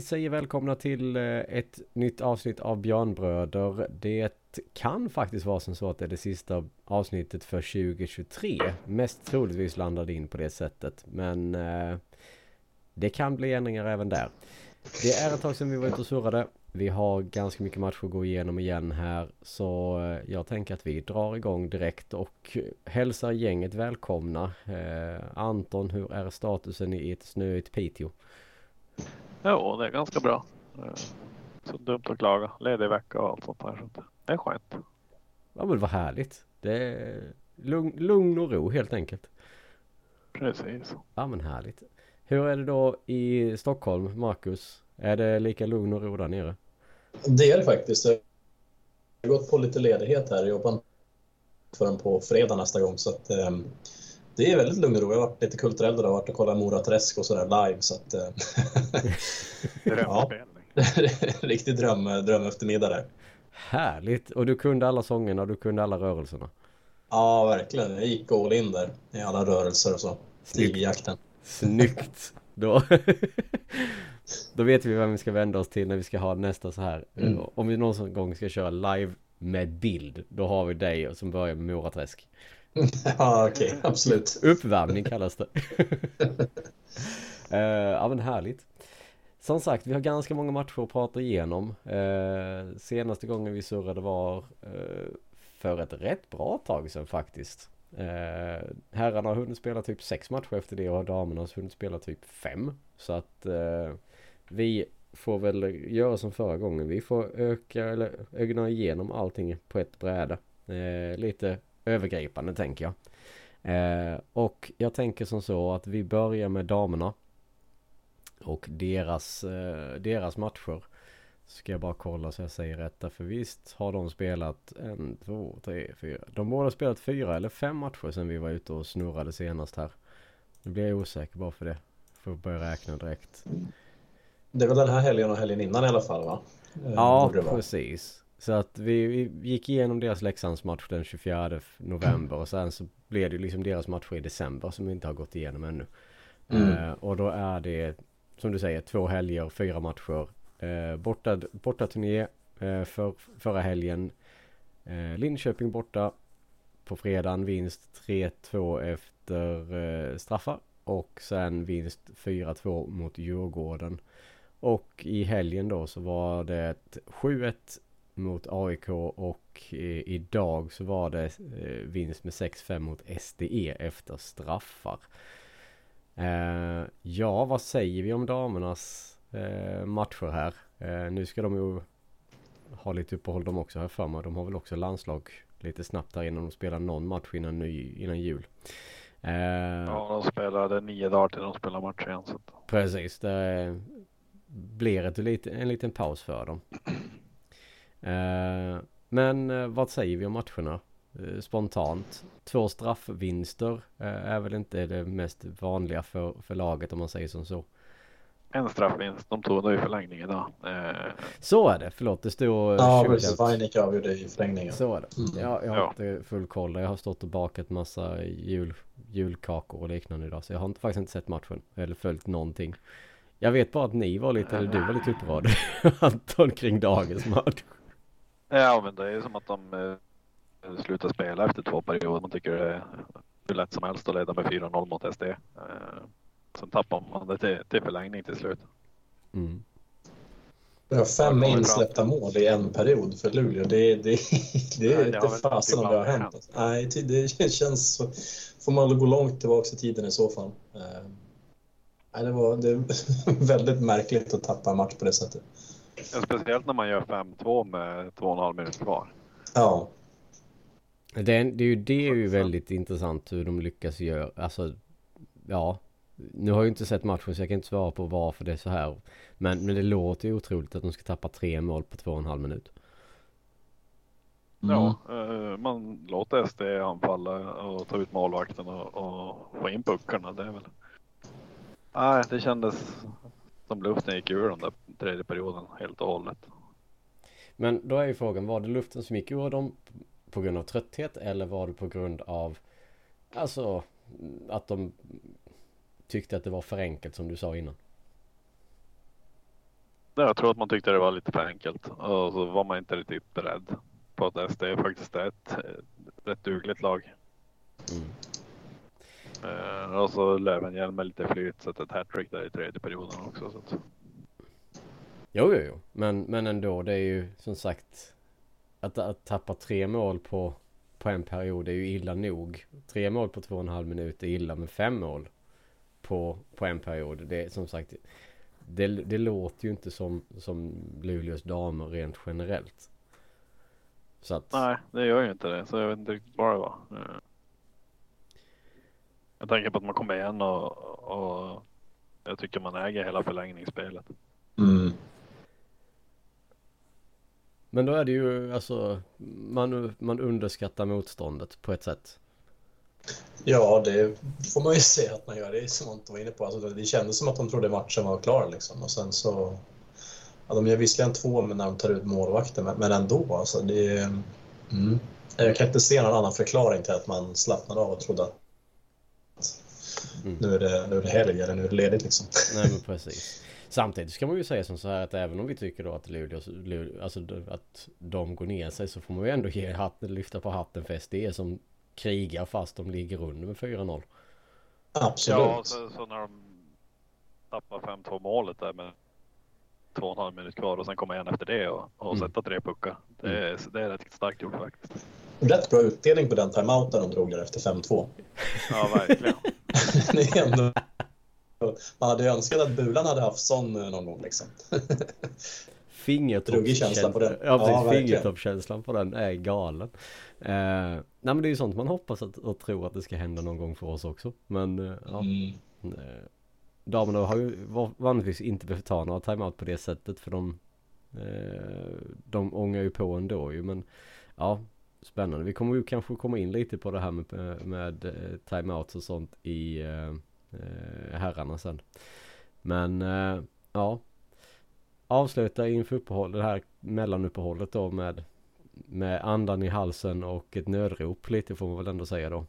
Vi säger välkomna till eh, ett nytt avsnitt av Björnbröder. Det kan faktiskt vara som så att det är det sista avsnittet för 2023. Mest troligtvis landar det in på det sättet. Men eh, det kan bli ändringar även där. Det är ett tag sedan vi var ute och surrade. Vi har ganska mycket matcher att gå igenom igen här. Så eh, jag tänker att vi drar igång direkt och hälsar gänget välkomna. Eh, Anton, hur är statusen i ett snöigt Piteå? Jo, det är ganska bra. Så dumt att klaga. Ledig vecka och allt sånt här. Så det är skönt. Ja men vad härligt. Det är lugn, lugn och ro helt enkelt. Precis. Ja men härligt. Hur är det då i Stockholm, Marcus? Är det lika lugn och ro där nere? Det är det faktiskt. Jag har gått på lite ledighet här. Jag jobbar förrän på fredag nästa gång. Så att, um, det är väldigt lugn och ro. Jag har varit lite kulturell och varit och kollat Mora Träsk och sådär live. Så att, ja, riktig dröm, dröm eftermiddag där. Härligt! Och du kunde alla sångerna och du kunde alla rörelserna? Ja, verkligen. Jag gick all in där i alla rörelser och så. Tigerjakten. Snyggt! Då, då vet vi vem vi ska vända oss till när vi ska ha nästa så här. Mm. Om vi någon gång ska köra live med bild, då har vi dig som börjar med Mora Träsk. ja, okej, okay, absolut. Uppvärmning kallas det. uh, ja, men härligt. Som sagt, vi har ganska många matcher att prata igenom. Uh, senaste gången vi surrade var uh, för ett rätt bra tag sedan faktiskt. Uh, herrarna har hunnit spela typ sex matcher efter det och damerna har hunnit spela typ fem. Så att uh, vi får väl göra som förra gången. Vi får öka eller ögna igenom allting på ett bräde. Uh, lite övergripande tänker jag. Eh, och jag tänker som så att vi börjar med damerna. Och deras, eh, deras matcher. Ska jag bara kolla så jag säger rätt. För visst har de spelat en, två, tre, fyra. De borde ha spelat fyra eller fem matcher sedan vi var ute och snurrade senast här. Nu blir jag osäker bara för det. Får börja räkna direkt. Det var den här helgen och helgen innan i alla fall va? Eh, ja, precis. Så att vi, vi gick igenom deras Leksandsmatch den 24 november och sen så blev det liksom deras matcher i december som vi inte har gått igenom ännu. Mm. Uh, och då är det som du säger två helger, fyra matcher. Uh, borta, borta turné uh, för förra helgen. Uh, Linköping borta på fredagen vinst 3-2 efter straffar. Och sen vinst 4-2 mot Djurgården. Och i helgen då så var det 7-1 mot AIK och eh, idag så var det eh, vinst med 6-5 mot SDE efter straffar. Eh, ja, vad säger vi om damernas matcher här? Nu ska de ju ha lite uppehåll de också här för mig. De har väl också landslag lite snabbt där innan de spelar någon match innan, ny, innan jul. Ja, de spelade nio dagar till de spelar match igen. Så. Precis, det blir ett, en liten paus för dem. Eh, men eh, vad säger vi om matcherna? Eh, spontant. Två straffvinster är väl inte det mest vanliga för, för laget om man säger som så. En straffvinst. De tog nog i förlängning idag. Så är det. Förlåt, det stod... Ja, precis. Vainik avgjorde i förlängningen. Så är det. Mm. Jag, jag har ja. inte full koll. Jag har stått och bakat massa jul, julkakor och liknande idag. Så jag har inte, faktiskt inte sett matchen. Eller följt någonting. Jag vet bara att ni var lite, eller du var lite upprörd Anton kring dagens match. Ja, men det är som att de eh, slutar spela efter två perioder. Man tycker det är hur lätt som helst att leda med 4-0 mot SD. Eh, sen tappar man det till, till förlängning till slut. Mm. Har fem insläppta mål i en period för Luleå. Det, det, det är inte fasen om det har hänt. hänt. Nej, det känns så. Får man gå långt tillbaka i tiden i så fall. Eh, nej, det var det är väldigt märkligt att tappa en match på det sättet. Ja, speciellt när man gör 5-2 med 2,5 minuter kvar. Ja. Det, det, är ju, det är ju väldigt intressant hur de lyckas göra. Alltså, ja. Nu har jag inte sett matchen så jag kan inte svara på varför det är så här. Men, men det låter ju otroligt att de ska tappa tre mål på två och en halv minut. Mm. Ja, eh, man låter SD anfalla och ta ut målvakten och, och få in puckarna. Det är väl... Nej, det kändes som luften gick ur den där tredje perioden helt och hållet. Men då är ju frågan, var det luften som gick ur dem på grund av trötthet eller var det på grund av alltså att de tyckte att det var för enkelt som du sa innan? Jag tror att man tyckte det var lite för enkelt och så var man inte riktigt beredd på att SD faktiskt är ett rätt dugligt lag. Mm. Uh, och så Lövenhjelm med lite flyt, så ett hattrick där i tredje perioden också. Så att... Jo, jo, jo. Men, men ändå, det är ju som sagt att, att tappa tre mål på, på en period är ju illa nog. Tre mål på två och en halv minut är illa, men fem mål på, på en period. Det är som sagt, det, det låter ju inte som, som Luleås damer rent generellt. Så att... Nej, det gör ju inte det. Så jag vet inte riktigt vad det var. Eh, jag tänker på att man kommer igen och, och jag tycker man äger hela förlängningsspelet. Mm. Men då är det ju alltså man, man underskattar motståndet på ett sätt. Ja, det får man ju se att man gör. Det är som Anton var inne på. Alltså, det kändes som att de trodde matchen var klar liksom. Och sen så... Ja, de gör visserligen två när de tar ut målvakten, men, men ändå. Alltså, det, mm. Jag kan inte se någon annan förklaring till att man slappnade av och trodde att mm. nu, är det, nu är det helg eller nu är det ledigt liksom. Nej, men precis. Samtidigt ska man ju säga som så här att även om vi tycker då att Luleå, Luleå alltså att de går ner sig så får man ju ändå ge hatten, lyfta på hatten för SD som krigar fast de ligger under med 4-0. Absolut. Ja, så, så, när de tappar 5-2 målet där med två och en halv minut kvar och sen komma igen efter det och, och mm. sätta tre puckar. Det är, mm. det är rätt starkt gjort faktiskt. Rätt bra utdelning på den timeouten de drog där efter 5-2. Ja, verkligen. det är ändå man hade önskat att Bulan hade haft sån eh, någon gång liksom. Fingertoppskänslan på den. Ja, precis. Ja, Fingertoppskänslan på den är galen. Eh, nej men det är ju sånt man hoppas att, och tror att det ska hända någon gång för oss också. Men eh, ja. Mm. Eh, damerna har ju vanligtvis inte behövt ta några timeout på det sättet för de eh, de ångar ju på ändå ju men ja spännande. Vi kommer ju kanske komma in lite på det här med, med eh, timeouts och sånt i eh, eh, herrarna sen. Men eh, ja. Avsluta inför uppehållet, det här mellanuppehållet då med med andan i halsen och ett nödrop lite får man väl ändå säga då.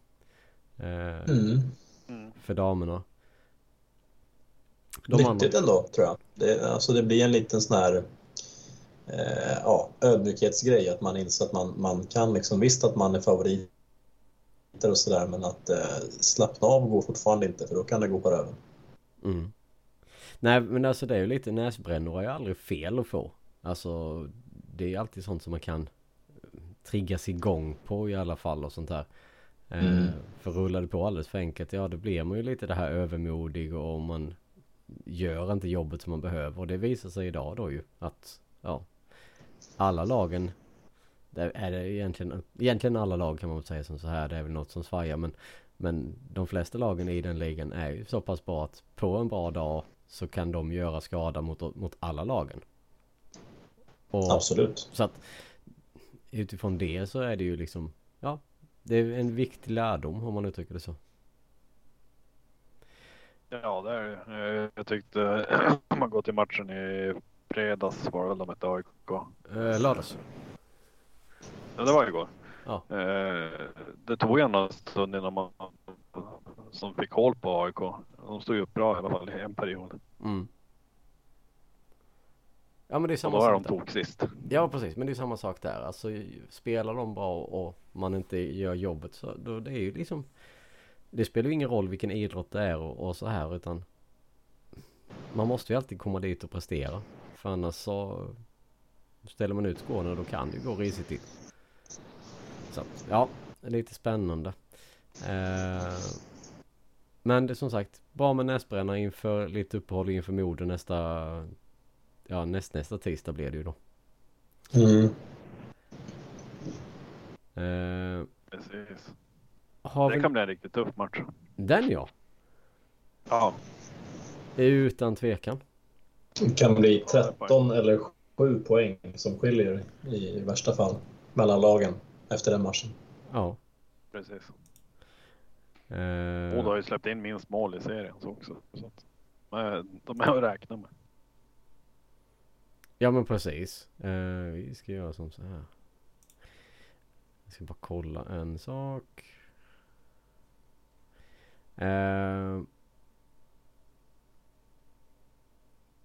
Eh, mm. För damerna. De Nyttigt andra... ändå tror jag. Det, alltså det blir en liten sån här eh, ja, ödmjukhetsgrej att man inser att man, man kan liksom visst att man är favorit och sådär men att eh, slappna av går fortfarande inte för då kan det gå på röven. Mm. Nej men alltså det är ju lite näsbrännor är ju aldrig fel att få. Alltså det är alltid sånt som man kan triggas igång på i alla fall och sånt där. Eh, mm. för rullar det på alldeles för enkelt, ja då blir man ju lite det här övermodig och man gör inte jobbet som man behöver. Och det visar sig idag då ju att ja, alla lagen det är det egentligen, egentligen alla lag kan man väl säga som så här. Det är väl något som svajar men Men de flesta lagen i den ligan är ju så pass bra att på en bra dag så kan de göra skada mot, mot alla lagen. Och, Absolut. Så att utifrån det så är det ju liksom Ja Det är en viktig lärdom om man uttrycker det så. Ja det är det. Jag tyckte om man går till matchen i fredags var det väl de hette AIK? Eh, lördags. Ja, det var igår. Ja. Eh, det tog en stund innan man som fick hål på AIK. De stod ju upp bra i alla fall i en period. Mm. Ja men det är samma och då är de tok sist. Ja precis men det är samma sak där. Alltså spelar de bra och man inte gör jobbet så då det är ju liksom Det spelar ju ingen roll vilken idrott det är och, och så här utan Man måste ju alltid komma dit och prestera. För annars så Ställer man ut skorna då kan det ju gå risigt till. Så ja, lite spännande. Eh, men det är som sagt bra med näsbränna inför lite uppehåll inför Modo nästa Ja näst, nästa tisdag blir det ju då. Mm. Eh, Precis. Det vi... kan bli en riktigt tuff match. Den ja. Ja. Utan tvekan. Det kan bli 13 eller 7 poäng som skiljer i värsta fall mellan lagen efter den matchen. Ja. Precis. Uh... har ju släppt in minst mål i serien så också. Så att, de är att räkna med. Ja men precis. Uh, vi ska göra som så här. Jag ska bara kolla en sak. Uh,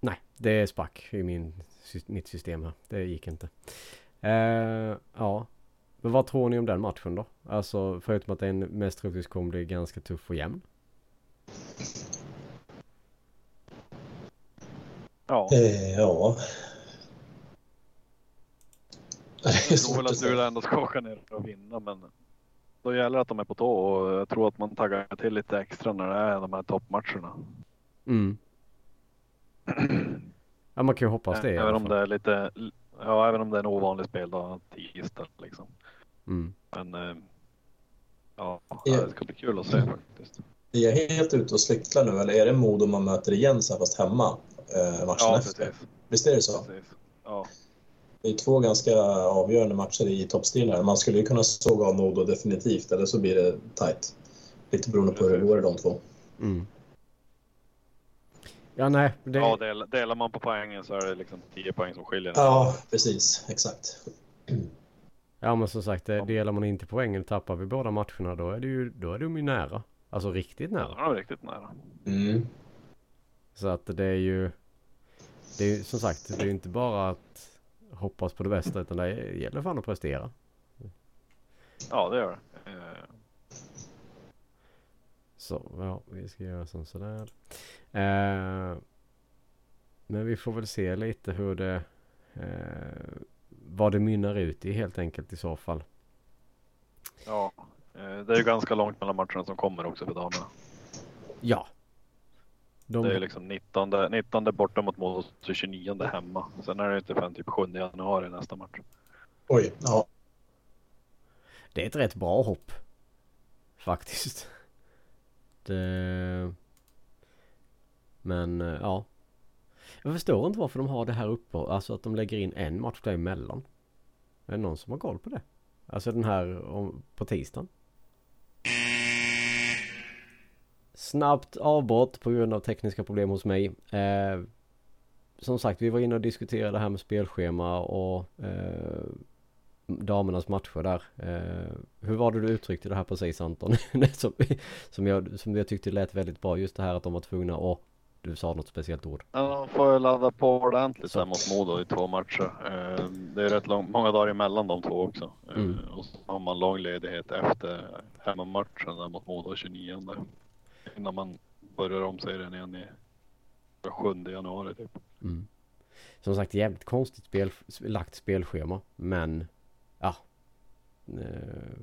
Nej, det sprack i min, mitt system här. Det gick inte. Uh, ja. Men vad tror ni om den matchen då? Alltså förutom att den mest troligtvis kommer bli ganska tuff och jämn. Ja. Eh, ja. Jag tror väl att Luleå ändå ska åka ner och vinna men då gäller det att de är på tå och jag tror att man taggar till lite extra när det är de här toppmatcherna. Mm. ja man kan ju hoppas det Även om det är lite, ja även om det är en ovanlig speldag tisdag liksom. Mm. Men eh, ja, det ska bli kul att se faktiskt. Är jag helt ute och cyklar nu eller är det Modo man möter igen så här fast hemma eh, matchen ja, efter? Precis. Visst är det så? Precis. Ja. Det är två ganska avgörande matcher i toppstil här. Man skulle ju kunna såga av Modo definitivt eller så blir det tight. Lite beroende på hur det går i de två. Mm. Ja, nej. Det... Ja, del, delar man på poängen så är det liksom 10 poäng som skiljer. Ja, precis. Exakt. Ja, men som sagt, delar man inte poängen och tappar vi båda matcherna då är det ju, då är de ju nära. Alltså riktigt nära. Ja, riktigt nära. Mm. Så att det är ju... Det är ju som sagt, det är ju inte bara att hoppas på det bästa utan det gäller fan att prestera. Ja, det gör det. Eh. Så, ja, vi ska göra som sådär. Eh, men vi får väl se lite hur det... Eh, vad det mynnar ut i helt enkelt i så fall. Ja, eh, det är ju ganska långt mellan matcherna som kommer också för damerna. Ja. De... Det är liksom 19, 19 borta mot Modo och 29 hemma. Sen är det inte förrän typ 7 januari nästa match. Oj, ja. Det är ett rätt bra hopp. Faktiskt. Det... Men ja. Jag förstår inte varför de har det här uppe. Alltså att de lägger in en match däremellan. Är det någon som har koll på det? Alltså den här om, på tisdagen. Snabbt avbrott på grund av tekniska problem hos mig. Eh, som sagt, vi var inne och diskuterade det här med spelschema och eh, damernas matcher där. Eh, hur var det du uttryckte det här precis Anton? som, som, jag, som jag tyckte lät väldigt bra. Just det här att de var tvungna att du sa något speciellt ord. Ja, de får ladda på ordentligt där mot Modo i två matcher. Eh, det är rätt lång, många dagar emellan de två också. Eh, mm. Och så har man lång ledighet efter hemmamatchen där mot Modo 29. Innan man börjar om serien igen i 7 januari typ. Mm. Som sagt jävligt konstigt spel, lagt spelschema. Men ja. Eh,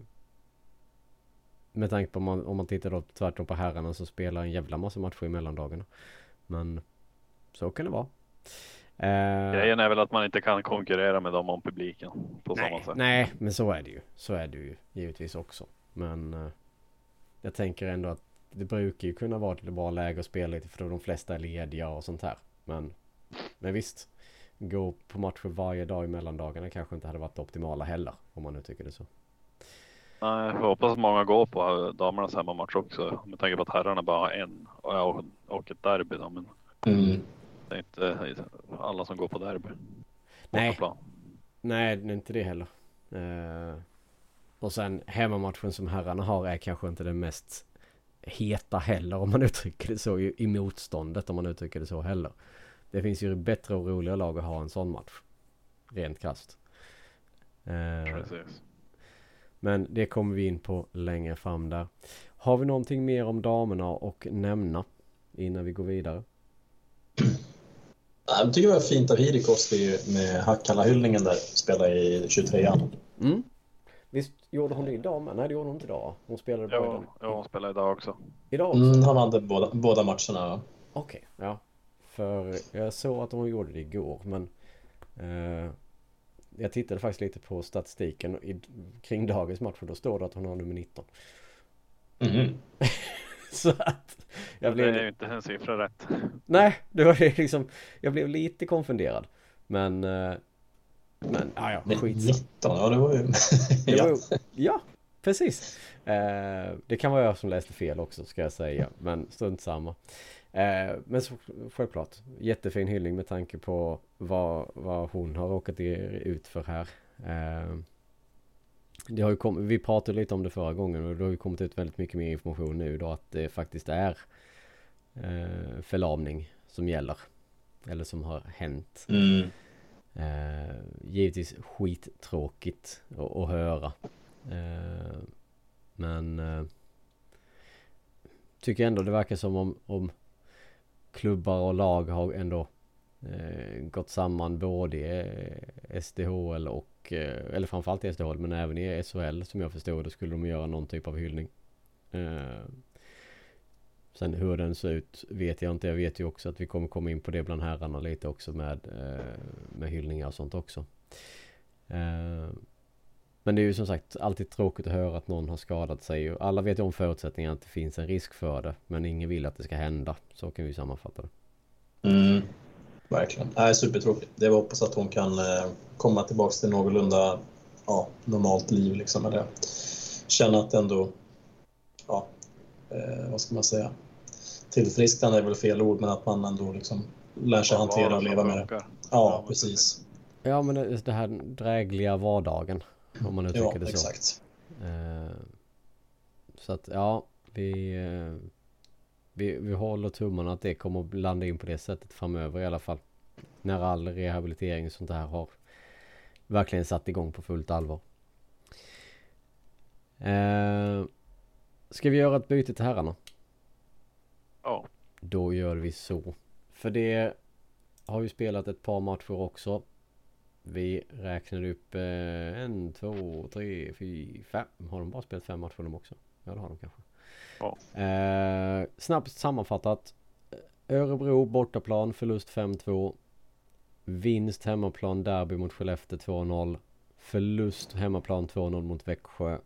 med tanke på om man, om man tittar då tvärtom på herrarna så spelar en jävla massa matcher i mellandagarna. Men så kan det vara. Eh, Grejen är väl att man inte kan konkurrera med dem om publiken på nej, samma sätt. Nej, men så är det ju. Så är det ju givetvis också. Men eh, jag tänker ändå att det brukar ju kunna vara ett bra läge att spela lite för då de flesta är lediga och sånt här. Men, men visst. Gå på matcher varje dag i mellandagarna kanske inte hade varit det optimala heller. Om man nu tycker det så. Nej, jag hoppas att många går på damernas hemmamatch också. Med tanke på att herrarna bara har en och, och ett derby. Då, men mm. Det är inte alla som går på derby. Nej, Nej det är inte det heller. Uh, och sen hemmamatchen som herrarna har är kanske inte den mest heta heller om man uttrycker det så i, motståndet om man uttrycker det så heller. Det finns ju bättre och roligare lag att ha en sån match. Rent krasst. Uh, Precis. Men det kommer vi in på längre fram där. Har vi någonting mer om damerna och nämna innan vi går vidare? Jag tycker det var fint av Hirikoski med Hakkala-hyllningen där. Spela i 23an. Mm. Visst gjorde hon det idag med? Nej det gjorde hon inte idag. Hon spelade bara idag. Ja, hon spelade idag också. Idag också? Mm, han hade båda, båda matcherna. Okej, okay, ja. För jag såg att hon gjorde det igår men eh, jag tittade faktiskt lite på statistiken i, kring dagens match och då står det att hon har nummer 19. Mm. så att jag blev... Det är ju inte en siffra rätt. Nej, det var det liksom. Jag blev lite konfunderad. Men... Eh, men, ja ja, skit. 19, ja det var ju... det var ju ja, precis. Eh, det kan vara jag som läste fel också ska jag säga. Men strunt samma. Eh, men så, självklart, jättefin hyllning med tanke på vad, vad hon har råkat ut för här. Eh, det har ju kommit, vi pratade lite om det förra gången och det har ju kommit ut väldigt mycket mer information nu då att det faktiskt är eh, förlamning som gäller. Eller som har hänt. Mm. Eh, givetvis skittråkigt att, att höra. Eh, men eh, tycker ändå det verkar som om, om klubbar och lag har ändå eh, gått samman både i eh, SDHL och eh, eller framförallt i SDHL men även i SHL som jag förstod det skulle de göra någon typ av hyllning. Eh, Sen hur den ser ut vet jag inte. Jag vet ju också att vi kommer komma in på det bland herrarna lite också med, eh, med hyllningar och sånt också. Eh, men det är ju som sagt alltid tråkigt att höra att någon har skadat sig. Alla vet ju om förutsättningarna att det finns en risk för det. Men ingen vill att det ska hända. Så kan vi sammanfatta det. Mm. Verkligen. Nej, supertråkigt. Det var hoppas att hon kan eh, komma tillbaka till någorlunda ja, normalt liv. Liksom, eller känna att ändå, ja, eh, vad ska man säga, tillfrisknande är väl fel ord, men att man ändå liksom lär sig hantera och leva med det. Ja, ja precis. Ja, men det här drägliga vardagen. Om man uttrycker ja, det så. exakt. Eh, så att ja, vi, eh, vi, vi håller tummarna att det kommer att landa in på det sättet framöver i alla fall. När all rehabilitering och sånt här har verkligen satt igång på fullt allvar. Eh, ska vi göra ett byte till herrarna? Ja. Då gör vi så. För det har ju spelat ett par matcher också. Vi räknar upp eh, en, två, tre, fyra, fem. Har de bara spelat fem matcher de också? Ja det har de kanske. Ja. Eh, snabbt sammanfattat. Örebro bortaplan förlust 5-2. Vinst hemmaplan derby mot Skellefteå 2-0. Förlust hemmaplan 2-0 mot Växjö.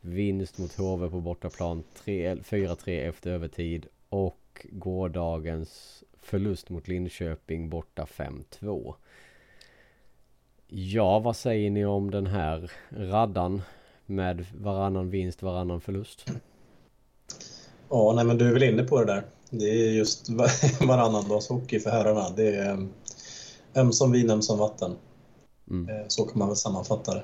Vinst mot HV på bortaplan 4-3 efter övertid. Och gårdagens förlust mot Linköping borta 5-2. Ja, vad säger ni om den här raddan med varannan vinst, varannan förlust? Ja, nej men du är väl inne på det där. Det är just varannan dags hockey för herrarna. Det är um, ömsom vin, ömsom vatten. Mm. Eh, så kan man väl sammanfatta det.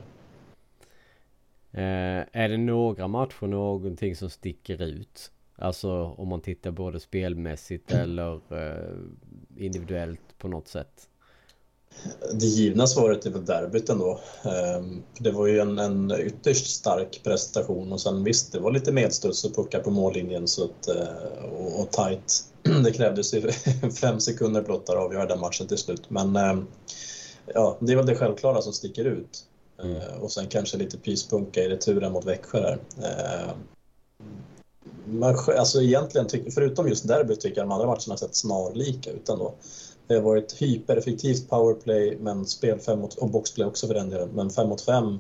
Eh, är det några matcher någonting som sticker ut? Alltså om man tittar både spelmässigt eller eh, individuellt på något sätt? Det givna svaret är väl derbyt ändå. Ehm, det var ju en, en ytterst stark prestation och sen visst, det var lite medstuds och puckar på mållinjen så att, eh, och, och tight. Det krävdes ju fem sekunder blott att avgöra den matchen till slut. Men ehm, ja, det är väl det självklara som sticker ut. Mm. Eh, och sen kanske lite pyspunka i returen mot Växjö där man, alltså egentligen, förutom just derbyt tycker jag de andra matcherna sett snarlika ut ändå. Det har varit hypereffektivt powerplay men spel fem mot, och boxplay också för den delen, men 5 mot 5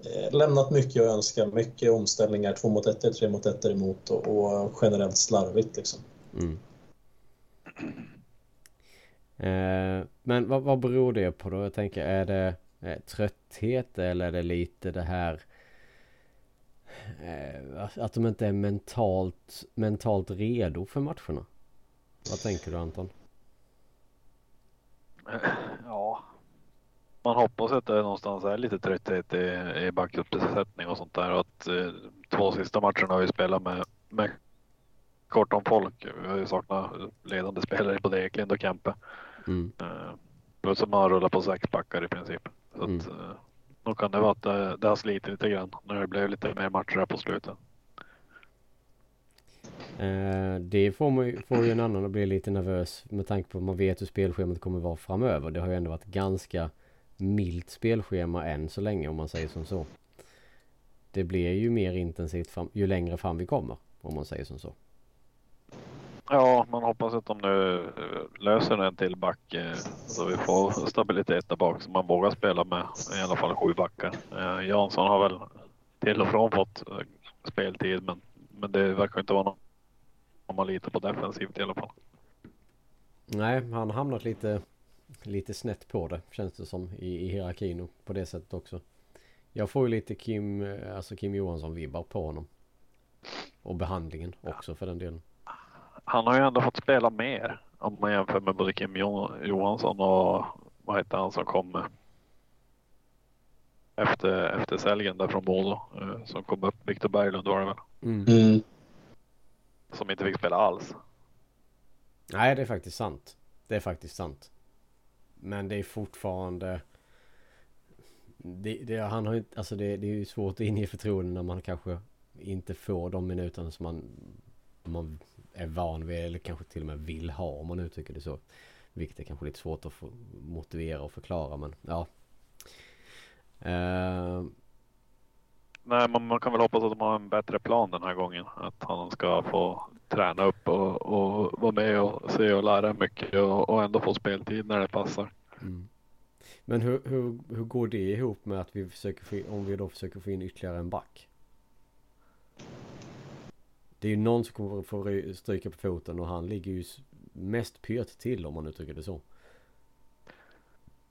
eh, lämnat mycket att önska, mycket omställningar, 2 mot 1, 3 mot 1 emot och, och generellt slarvigt liksom. Mm. Eh, men vad, vad beror det på då? Jag tänker, är det eh, trötthet eller är det lite det här eh, att de inte är mentalt, mentalt redo för matcherna? Vad tänker du Anton? Ja, man hoppas att det någonstans är lite trötthet i, i backuppsättning och sånt där. Och att eh, två sista matcherna har vi spelat med, med kort om folk. Vi har ju saknat ledande spelare både Eklind och Kempe. Mm. Eh, plus att man har rullat på sex backar i princip. Så mm. att, eh, då kan det vara att det, det har slitit lite grann när det blev lite mer matcher här på slutet. Eh, det får, man, får ju en annan att bli lite nervös med tanke på att man vet hur spelschemat kommer vara framöver. Det har ju ändå varit ganska milt spelschema än så länge om man säger som så. Det blir ju mer intensivt fram, ju längre fram vi kommer om man säger som så. Ja, man hoppas att de nu eh, löser en till back eh, så vi får stabilitet där bak så man vågar spela med i alla fall sju backar. Jansson har väl till och från fått speltid men, men det verkar inte vara någon om man litar på defensivt i alla fall. Nej, han har hamnat lite, lite snett på det känns det som i, i hierarkin och på det sättet också. Jag får ju lite Kim, alltså Kim Johansson-vibbar på honom. Och behandlingen också för den delen. Han har ju ändå fått spela mer om man jämför med både Kim Johansson och vad heter han som kom efter, efter säljen där från Modo eh, som kom upp. Viktor Berglund var det väl? Mm. Mm. Som inte fick spela alls. Nej, det är faktiskt sant. Det är faktiskt sant. Men det är fortfarande... Det, det, han har inte, alltså det, det är ju svårt att inge förtroende när man kanske inte får de minuterna som man, man är van vid eller kanske till och med vill ha om man uttrycker det så. Vilket är kanske lite svårt att motivera och förklara men ja. Uh, Nej, men man kan väl hoppas att de har en bättre plan den här gången. Att han ska få träna upp och, och vara med och se och lära mycket och, och ändå få speltid när det passar. Mm. Men hur, hur, hur går det ihop med att vi försöker få, om vi då försöker få in ytterligare en back? Det är ju någon som kommer få stryka på foten och han ligger ju mest pyrt till om man uttrycker det så.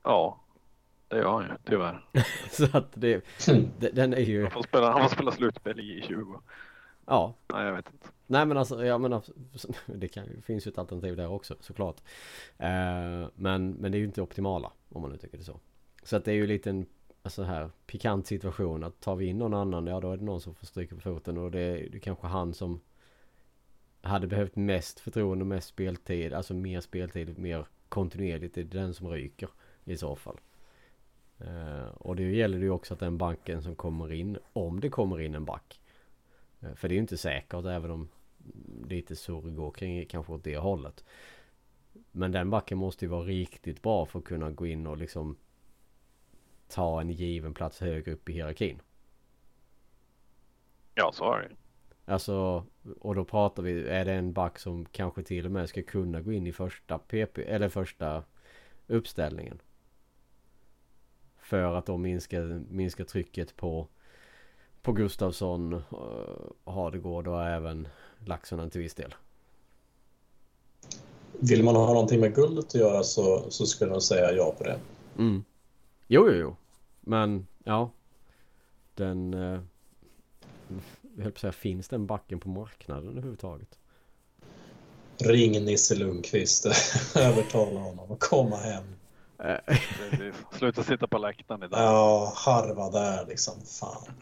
Ja, det gör han ju tyvärr. så att det, den är ju... Han får spela, han får spela slutspel i 20. Ja. Nej, jag vet inte. Nej men alltså, jag menar, det kan, finns ju ett alternativ där också såklart. Uh, men, men det är ju inte optimala om man uttrycker det så. Så att det är ju lite en alltså här pikant situation att tar vi in någon annan, ja då är det någon som får stryka på foten och det är, det är kanske han som hade behövt mest förtroende, mest speltid, alltså mer speltid, mer kontinuerligt. Det är den som ryker i så fall. Uh, och det gäller ju också att den banken som kommer in, om det kommer in en back. Uh, för det är ju inte säkert även om lite surr går kring kanske åt det hållet. Men den backen måste ju vara riktigt bra för att kunna gå in och liksom ta en given plats högre upp i hierarkin. Ja, så är det. Alltså, och då pratar vi, är det en back som kanske till och med ska kunna gå in i första PP, eller första uppställningen. För att då minska, minska trycket på, på Gustavsson, uh, Hardegård och även Laxonen till viss del. Vill man ha någonting med guldet att göra så, så skulle jag säga ja på det. Mm. Jo, jo, jo. Men ja. Den... Eh, jag höll på att säga, finns den backen på marknaden överhuvudtaget? Ring Nisse Lundqvist. Övertala honom att komma hem. Sluta sitta på läktaren idag. Ja, harva där liksom. Fan.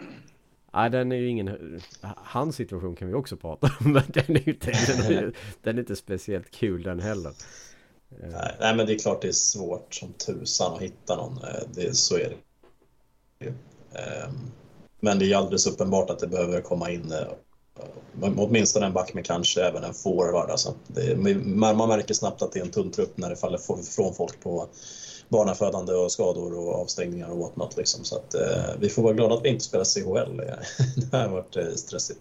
Nej, den är ju ingen... Hans situation kan vi också prata om. Men den är ju inte, den är, den är inte speciellt kul den heller. Nej, nej, men det är klart det är svårt som tusan att hitta någon. Eh, det, så är det ehm, Men det är alldeles uppenbart att det behöver komma in eh, åtminstone en back med kanske även en forward. Alltså det, man märker snabbt att det är en tunn trupp när det faller från folk på barnafödande och skador och avstängningar och whatnot. Liksom. Så att, eh, vi får vara glada att vi inte spelar CHL. det har varit eh, stressigt.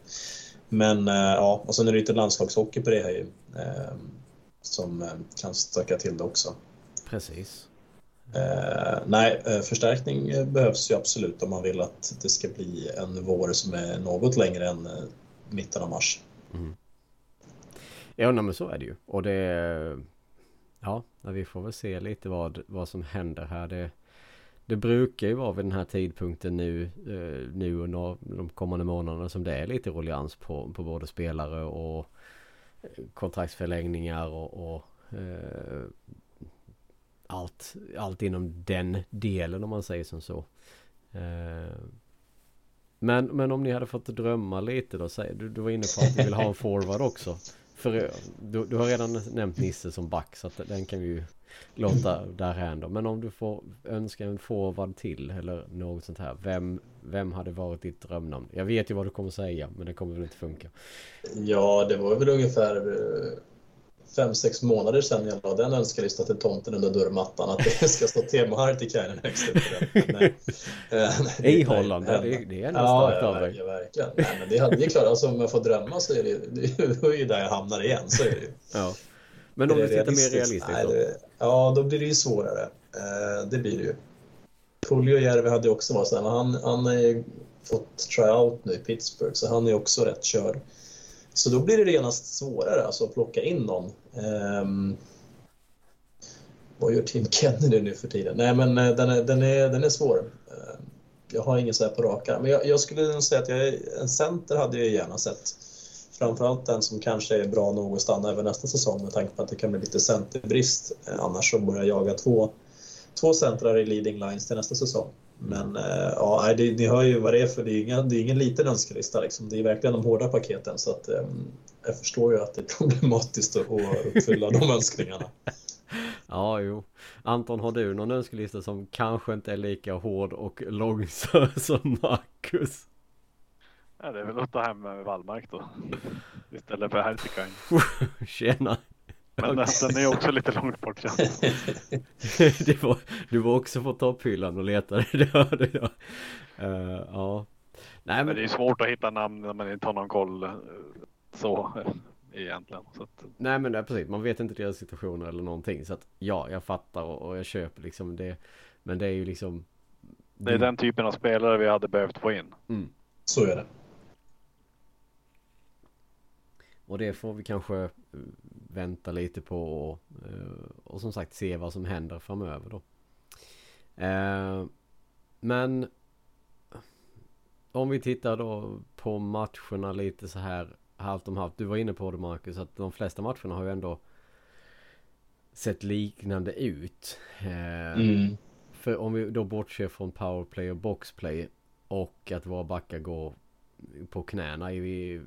Men eh, ja, och sen är det lite landslagshockey på det här ju. Eh, som eh, kan stöka till det också. Precis. Eh, nej, eh, förstärkning behövs ju absolut om man vill att det ska bli en vår som är något längre än mitten av mars. Mm. Ja, men så är det ju. Och det Ja, vi får väl se lite vad, vad som händer här. Det, det brukar ju vara vid den här tidpunkten nu, eh, nu under de kommande månaderna som det är lite ruljans på, på både spelare och eh, kontraktsförlängningar och, och eh, allt, allt inom den delen om man säger som så. Eh, men, men om ni hade fått drömma lite då, du, du var inne på att du vill ha en forward också. För eh, du, du har redan nämnt Nisse som back så att den kan vi ju låta därhän då. Men om du får önska en forward till eller något sånt här. Vem, vem hade varit ditt drömnamn? Jag vet ju vad du kommer säga men det kommer väl inte funka. Ja, det var väl ungefär eh, fem, sex månader sedan jag la den önskelistan till tomten under dörrmattan att det ska stå Teemu Hartikainen högst upp I Holland, det, det är nästan ja. Ja, verkligen. Nej, men det, hade, det är klart, alltså, om jag får drömma så är det, det, är ju där jag hamnar igen. Så är det ju. Ja. Men om du tittar mer realistiskt nej, det, Ja, då blir det ju svårare. Eh, det blir det ju. Puljujärvi hade ju också varit så här, han, han har ju fått tryout nu i Pittsburgh så han är också rätt körd. Så då blir det genast svårare alltså, att plocka in någon. Um, vad gör Tim Kennedy nu för tiden? Nej, men eh, den är, den är, den är svår. Ehm, jag har ingen så här på raka. Men jag, jag skulle säga att jag, en center hade jag gärna sett. Framförallt den som kanske är bra nog att stanna över nästa säsong med tanke på att det kan bli lite centerbrist. Eh, annars så börjar jag jaga två, två centrar i leading lines till nästa säsong. Men äh, ja, det, ni hör ju vad det är för det är, inga, det är ingen liten önskelista. Liksom. Det är verkligen de hårda paketen så att, ähm, jag förstår ju att det är problematiskt att, uppfylla de önskningarna. ja, jo. Anton, har du någon önskelista som kanske inte är lika hård och lång som Marcus? Ja, det är väl att ta hem med Wallmark då. Istället för Hertikain. Tjena. Men okay. den är också lite långt bort känns det. var, Du var också på topphyllan och letade, det hörde jag. Uh, ja. Nej, men... men... det är svårt att hitta namn när man inte har någon koll eh, så egentligen. Så att... Nej men det är precis, man vet inte deras situationer eller någonting. Så att ja, jag fattar och, och jag köper liksom det. Men det är ju liksom. Det är den typen av spelare vi hade behövt få in. Mm. Så är det. Och det får vi kanske eh, vänta lite på och, eh, och som sagt se vad som händer framöver då. Eh, men om vi tittar då på matcherna lite så här halvt om halvt. Du var inne på det Marcus att de flesta matcherna har ju ändå sett liknande ut. Mm. För om vi då bortser från powerplay och boxplay och att våra backar går på knäna i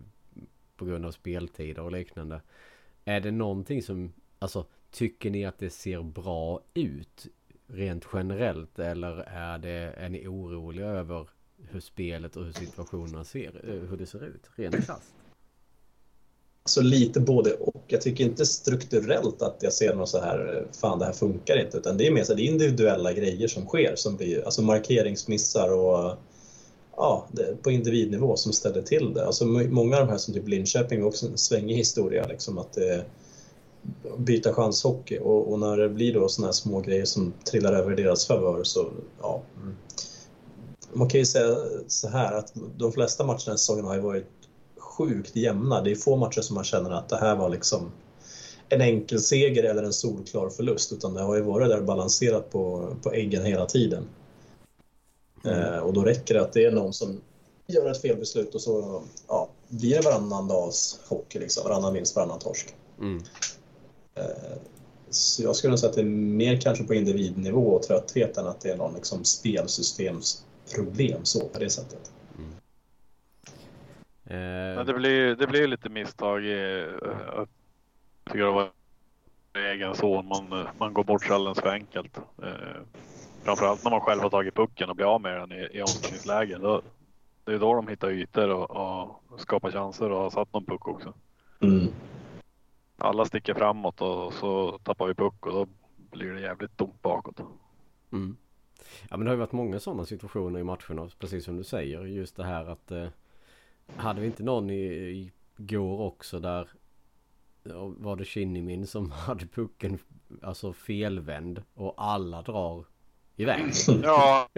på grund av speltider och liknande. Är det någonting som, alltså tycker ni att det ser bra ut rent generellt eller är, det, är ni oroliga över hur spelet och hur situationen ser, eh, hur det ser ut rent krasst? Så lite både och. Jag tycker inte strukturellt att jag ser något så här, eh, fan det här funkar inte, utan det är mer så det är individuella grejer som sker som blir, alltså markeringsmissar och ja, det, på individnivå som ställer till det. Alltså, många av de här som typ Linköping också en svängig historia, liksom att det, byta chanshockey och, och när det blir då såna här små grejer som trillar över deras favör så ja. Mm. Man kan ju säga så här att de flesta matcherna i säsongen har ju varit sjukt jämna. Det är få matcher som man känner att det här var liksom en enkel seger eller en solklar förlust utan det har ju varit där balanserat på, på äggen hela tiden. Mm. Eh, och då räcker det att det är någon som gör ett felbeslut och så ja, blir det varannan dags hockey, liksom, varannan vinst, varannan torsk. Mm. Eh, så jag skulle säga att det är mer kanske på individnivå och trötthet än att det är någon liksom, spelsystemsproblem så på det sättet. Mm. Eh. Men det blir, det blir lite misstag. I, jag tycker det var egen son. Man, man går bort sig alldeles för enkelt. Framförallt när man själv har tagit pucken och blir av med den i, i omställningslägen. Då, det är då de hittar ytor och, och skapar chanser och har satt någon puck också. Mm. Alla sticker framåt och så tappar vi puck och då blir det jävligt tomt bakåt. Mm. Ja men det har ju varit många sådana situationer i matcherna precis som du säger. Just det här att eh, hade vi inte någon i, igår också där var det Kinnimin som hade pucken alltså felvänd och alla drar iväg. Ja,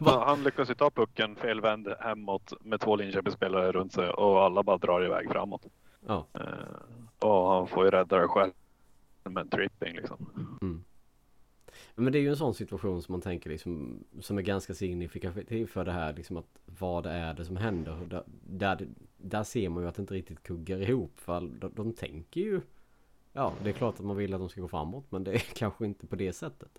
han lyckas ju ta pucken felvänd hemåt med två Linköpingsspelare runt sig och alla bara drar iväg framåt. Ja. Uh, och han får ju rädda det själv med en tripping liksom. Mm. Men det är ju en sån situation som man tänker liksom som är ganska signifikativ för det här liksom att vad är det som händer? Där, där, där ser man ju att det inte riktigt kuggar ihop för de, de tänker ju Ja, det är klart att man vill att de ska gå framåt men det är kanske inte på det sättet.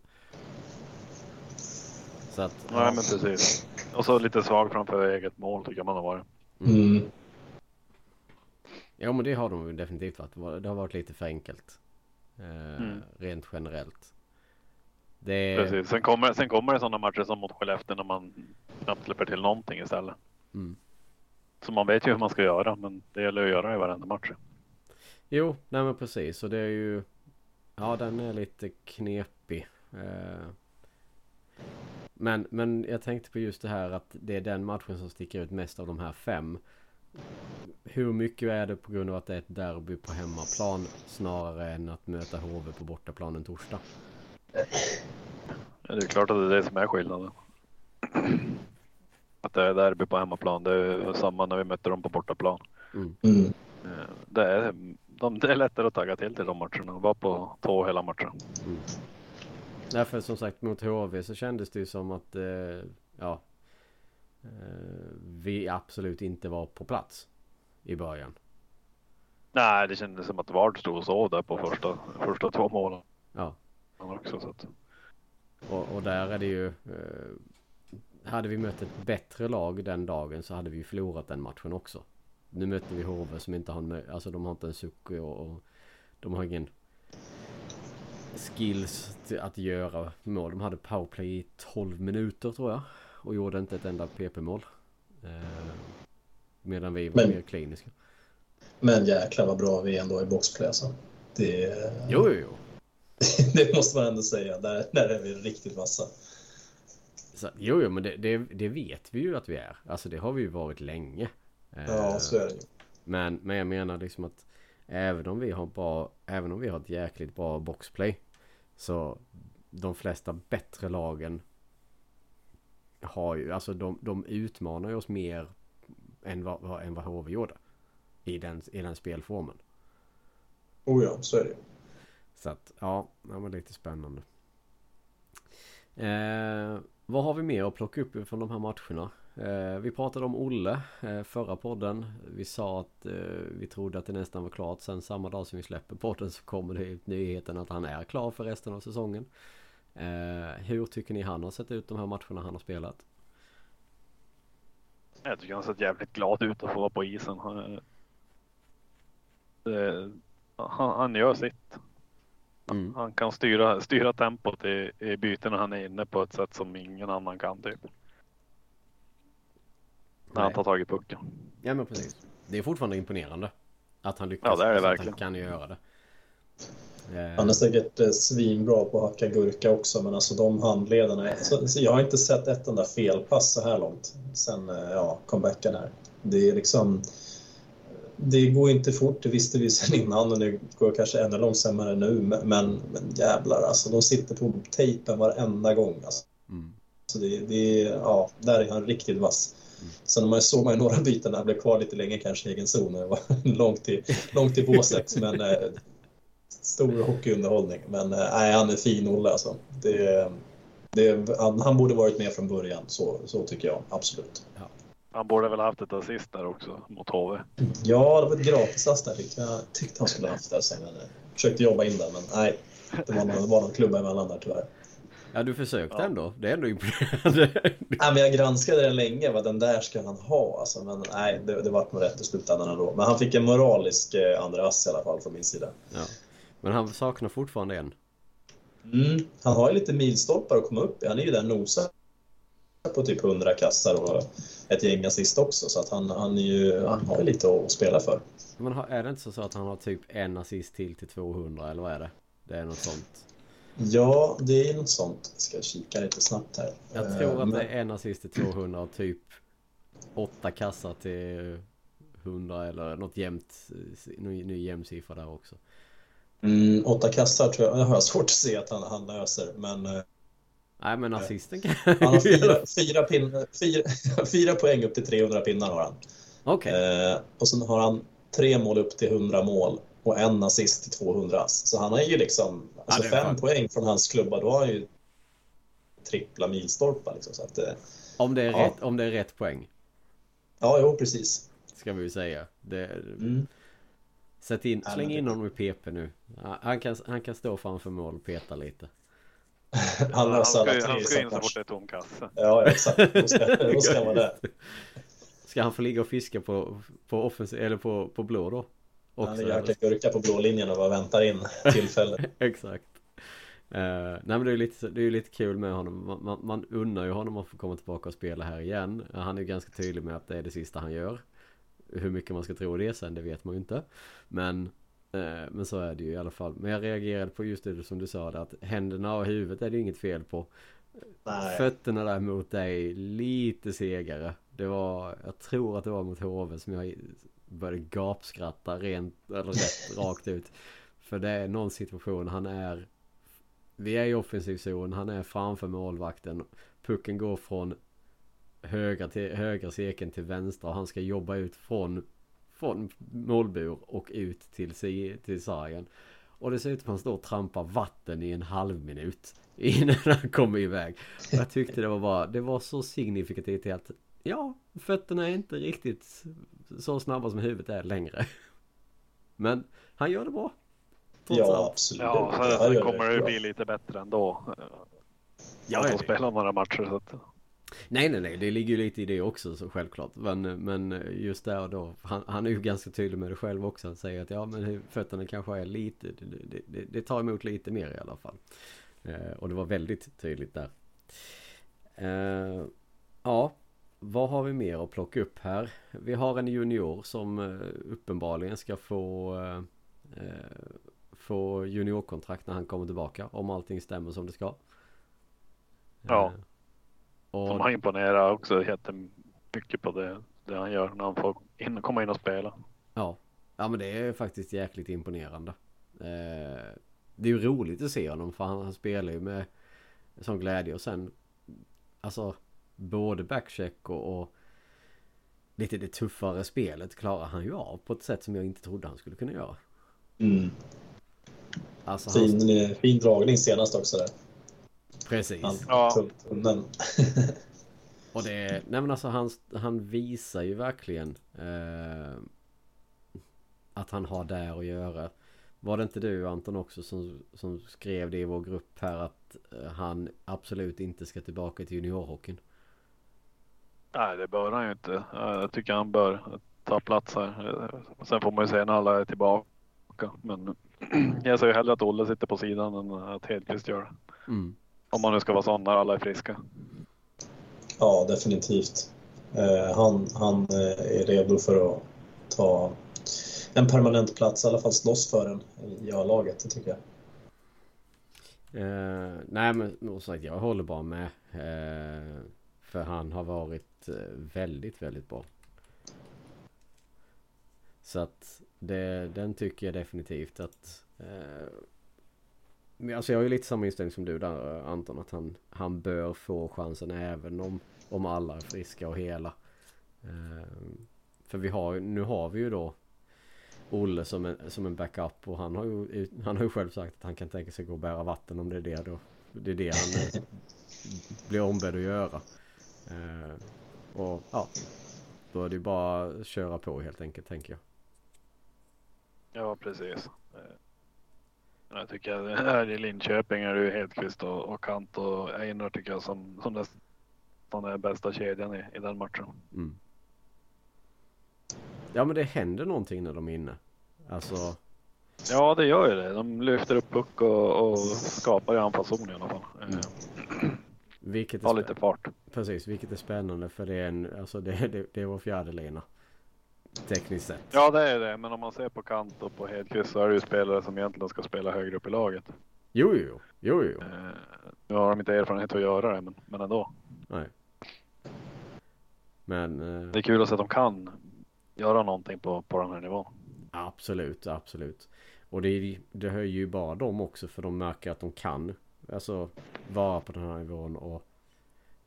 Så att, Nej ja. men precis. Och så lite svag framför eget mål tycker man har varit. Mm. Ja men det har de ju definitivt varit. Det har varit lite för enkelt. Eh, mm. Rent generellt. Det... Precis. Sen kommer, sen kommer det sådana matcher som mot Skellefteå när man knappt släpper till någonting istället. Mm. Så man vet ju hur man ska göra men det gäller att göra i varenda match. Jo, nej men precis. Och det är ju... Ja den är lite knepig. Eh... Men, men jag tänkte på just det här att det är den matchen som sticker ut mest av de här fem. Hur mycket är det på grund av att det är ett derby på hemmaplan snarare än att möta HV på bortaplan en torsdag? Ja, det är klart att det är det som är skillnaden. Att det är derby på hemmaplan. Det är samma när vi mötte dem på bortaplan. Mm. Mm. Eh, det, är, de, det är lättare att tagga till till de matcherna. Vara på tå hela matchen. Mm. Därför som sagt mot HV så kändes det ju som att eh, ja eh, vi absolut inte var på plats i början. Nej, det kändes som att Vard stod och sov där på första, första två målen. Ja. Också, så att... och, och där är det ju eh, hade vi mött ett bättre lag den dagen så hade vi förlorat den matchen också. Nu mötte vi HV som inte har alltså de har inte en suck och, och de har ingen skills att göra mål. De hade powerplay i 12 minuter tror jag. Och gjorde inte ett enda PP-mål. Eh, medan vi var men, mer kliniska. Men jäklar vad bra vi ändå är i boxplay alltså. Det, jo, jo, jo. det måste man ändå säga. Där, där är vi riktigt vassa. Så, jo, jo, men det, det, det, vet vi ju att vi är. Alltså det har vi ju varit länge. Ja, så är det ju. Men, men jag menar liksom att även om vi har bra, även om vi har ett jäkligt bra boxplay så de flesta bättre lagen har ju, alltså de, de utmanar ju oss mer än vad, än vad HV gjorde. I den, I den spelformen. Oh ja, så är det Så att, ja, det var lite spännande. Eh, vad har vi mer att plocka upp från de här matcherna? Eh, vi pratade om Olle eh, förra podden. Vi sa att eh, vi trodde att det nästan var klart. Sen samma dag som vi släpper podden så kommer det ut nyheten att han är klar för resten av säsongen. hur tycker ni han har sett ut de här matcherna han har spelat? Jag tycker han har sett jävligt glad ut att få vara på isen. Han, han, han gör sitt. Mm. Han kan styra, styra tempot i, i bytena han är inne på ett sätt som ingen annan kan typ. När han tar tag i pucken. Ja men precis. Det är fortfarande imponerande. Att han lyckas. Ja det är det verkligen. Att han kan göra det. Han är säkert eh, svinbra på att hacka gurka också, men alltså de handledarna. Så, jag har inte sett ett enda felpass så här långt sen eh, ja, comebacken här. Det är liksom... Det går inte fort, det visste vi sen innan och det går kanske ännu långsammare nu. Men, men jävlar alltså, de sitter på tejpen varenda gång. Alltså. Mm. Så det, det, ja, där är han riktigt vass. Sen man såg man några byten när han blev kvar lite länge kanske i egen zon. Det var långt till, långt till båset. men eh, stor hockeyunderhållning. Men eh, han är fin Olle alltså. Det, det, han, han, borde varit med från början, så, så tycker jag absolut. Ja. Han borde väl haft ett assist där också mot HV? Ja, det var ett gratisass där tyckte jag. tyckte han skulle haft det. Sen, jag försökte jobba in det, men nej. Det var någon, det var någon klubba emellan där tyvärr. Ja du försökte ja. ändå. Det är ändå imponerande. Ja, men jag granskade den länge. Vad den där ska han ha. Alltså, men nej, det, det var nog rätt i slutändan ändå. Men han fick en moralisk eh, andra ass i alla fall från min sida. Ja. Men han saknar fortfarande en. Mm, han har ju lite milstolpar att komma upp i. Han är ju där nosar på typ 100 kassar och ett gäng assist också. Så att han, han, är ju, han har ju lite att spela för. Men är det inte så att han har typ en assist till till 200 eller vad är det? Det är något sånt. Ja, det är något sånt. Jag ska kika lite snabbt här. Jag tror att Men... det är en assist till 200 och typ åtta kassar till 100 eller något jämnt. Ny, ny jämn siffra där också. Mm, åtta kassar tror jag, jag har svårt att se att han, han löser. Men eh, Nej men assisten kan Han har fyra, fyra, pin, fyra, fyra poäng upp till 300 pinnar har han. Okej. Okay. Eh, och sen har han tre mål upp till 100 mål och en assist till 200. Så han har ju liksom, alltså ja, fem fan. poäng från hans klubba, då har han ju trippla milstolpar liksom. Så att, eh, om, det är ja. rätt, om det är rätt poäng. Ja, jo precis. Ska vi säga. Det, mm. Sätt in, släng in honom i PP nu. Han kan, han kan stå framför mål och peta lite. han löser alla tre Han ska in så fort det är tom kasse. Ja, exakt. Då ska, då ska vara där. Ska han få ligga och fiska på, på offensiv, eller på, på blå då? Också, han ligger verkligen gurka på blå linjen och bara väntar in tillfälle. exakt. Uh, nej men det är ju lite, det är lite kul med honom. Man, man, man unnar ju honom att få komma tillbaka och spela här igen. Han är ju ganska tydlig med att det är det sista han gör. Hur mycket man ska tro det sen, det vet man ju inte. Men, uh, men så är det ju i alla fall. Men jag reagerade på just det som du sa, att händerna och huvudet är det inget fel på. Nej. Fötterna däremot är lite segare. Det var, jag tror att det var mot HV som jag började gapskratta rent, eller rätt rakt ut. För det är någon situation, han är Vi är i offensiv zon, han är framför målvakten. Pucken går från högra, till, högra cirkeln till vänstra och han ska jobba ut från Från målbur och ut till, till sargen. Och det ser ut som att han står och trampar vatten i en halv minut Innan han kommer iväg. Jag tyckte det var bara, det var så signifikativt att Ja, fötterna är inte riktigt så snabba som huvudet är längre. Men han gör det bra. Ja, allt. absolut. Ja, sen kommer det bli lite bättre ändå. Ja, jag har spelat några matcher så att... Nej, nej, nej, det ligger ju lite i det också så självklart. Men, men just där och då, han, han är ju ganska tydlig med det själv också. Han säger att ja, men fötterna kanske är lite, det, det, det tar emot lite mer i alla fall. Eh, och det var väldigt tydligt där. Eh, ja, vad har vi mer att plocka upp här? Vi har en junior som eh, uppenbarligen ska få eh, eh, få juniorkontrakt när han kommer tillbaka. Om allting stämmer som det ska. Ja. Och... Som har imponerat också jättemycket på det, det han gör när han får in, komma in och spela. Ja. Ja men det är faktiskt jäkligt imponerande. Eh, det är ju roligt att se honom för han, han spelar ju med sån glädje och sen Alltså både backcheck och, och lite det tuffare spelet klarar han ju av på ett sätt som jag inte trodde han skulle kunna göra. Mm. Alltså, fin, han... fin dragning senast också där. Precis. Han, ja. och det, nej men alltså han, han visar ju verkligen eh, att han har där att göra. Var det inte du Anton också som, som skrev det i vår grupp här att eh, han absolut inte ska tillbaka till juniorhockeyn? Nej, det bör han ju inte. Jag tycker han bör ta plats här. Sen får man ju se när alla är tillbaka. Men jag ser ju hellre att Olle sitter på sidan än att Hedqvist gör det. Mm. Om man nu ska vara sån när alla är friska. Ja, definitivt. Eh, han, han eh, är redo för att ta en permanent plats, i alla fall slåss för den i A-laget, det tycker jag. Eh, nej men som sagt, jag håller bara med. Eh, för han har varit eh, Eh, väldigt, väldigt bra. Så att det, den tycker jag definitivt att... Eh, alltså jag har ju lite samma inställning som du där eh, Anton. Att han, han bör få chansen även om, om alla är friska och hela. Eh, för vi har, nu har vi ju då Olle som en, som en backup och han har, ju, han har ju själv sagt att han kan tänka sig gå och bära vatten om det är det då. Det är det han eh, blir ombedd att göra. Eh, och ja, då är det ju bara att köra på helt enkelt tänker jag. Ja, precis. Eh, jag tycker att här i Linköping är det ju Hedqvist och, och Kant och Einar tycker jag som, som nästan är bästa kedjan i, i den matchen. Mm. Ja men det händer någonting när de är inne. Alltså. Ja det gör ju det. De lyfter upp puck och, och skapar i anfallszon i alla fall. Mm. Vilket är lite fart. Precis, vilket är spännande för det är, en, alltså det, det, det är vår fjärde lina. Tekniskt sett. Ja det är det, men om man ser på Kant och på Hedqvist så är det ju spelare som egentligen ska spela högre upp i laget. Jo, jo, jo, jo. Eh, nu har de inte erfarenhet att göra det, men, men ändå. Nej. Men... Eh... Det är kul att se att de kan göra någonting på, på den här nivån. Absolut, absolut. Och det, det höjer ju bara dem också för de märker att de kan alltså vara på den här nivån och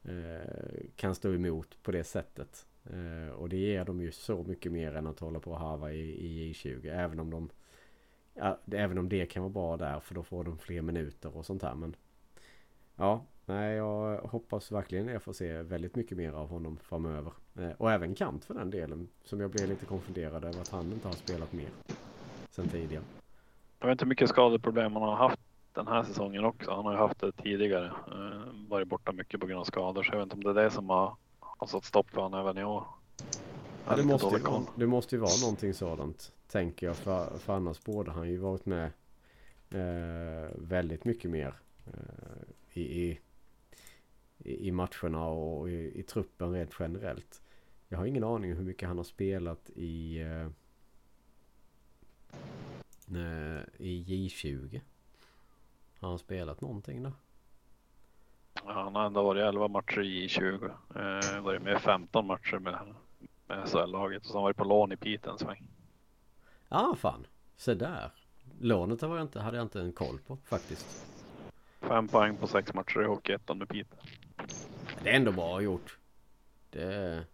eh, kan stå emot på det sättet. Eh, och det ger dem ju så mycket mer än att hålla på och harva i, i J20. Även om de ja, även om det kan vara bra där för då får de fler minuter och sånt här. Men ja, Nej, jag hoppas verkligen jag får se väldigt mycket mer av honom framöver. Eh, och även Kant för den delen. Som jag blev lite konfunderad över att han inte har spelat mer. Sen tidigare. Jag vet inte hur mycket skadeproblem han har haft den här säsongen också. Han har ju haft det tidigare. Eh, varit borta mycket på grund av skador. Så jag vet inte om det är det som har, har satt stopp för honom även i år. Ja, det, måste ju, det måste ju vara någonting sådant. Tänker jag. För, för annars borde han ju varit med eh, väldigt mycket mer. Eh, i, i i, matcherna och i, i, truppen rent generellt. Jag har ingen aning hur mycket han har spelat i eh, eh i J20. Har han spelat någonting då? Ja, han har ändå varit 11 matcher i J20. Eh, varit med 15 matcher med, med SHL-laget och så har han varit på lån i Piteå en sväng. Ja, ah, fan. Se där. Lånet var jag inte, hade jag inte en koll på faktiskt. Fem poäng på sex matcher i Hockeyettan med Piteå. Det är ändå bra gjort. Det...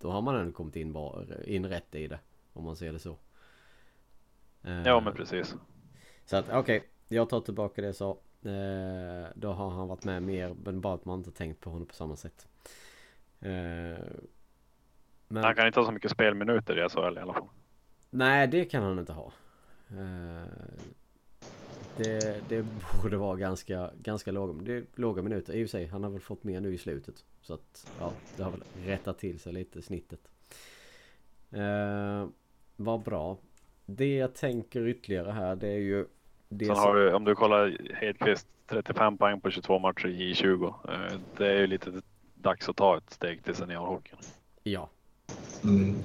Då har man ändå kommit in, bra, in rätt i det. Om man ser det så. Ja men precis. Så att okej. Okay, jag tar tillbaka det jag sa. Eh, då har han varit med mer. Men bara att man inte tänkt på honom på samma sätt. Eh, men... Han kan inte ha så mycket spelminuter i SHL i alla fall. Nej det kan han inte ha. Eh, det, det borde vara ganska, ganska låga, det är låga minuter. I och för sig, han har väl fått mer nu i slutet. Så att, ja, det har väl rättat till sig lite, snittet. Eh, vad bra. Det jag tänker ytterligare här, det är ju... Det Sen har du, om du kollar Hedqvist, 35 poäng på 22 matcher i 20. Eh, det är ju lite dags att ta ett steg till seniorhockeyn. Ja. Mm.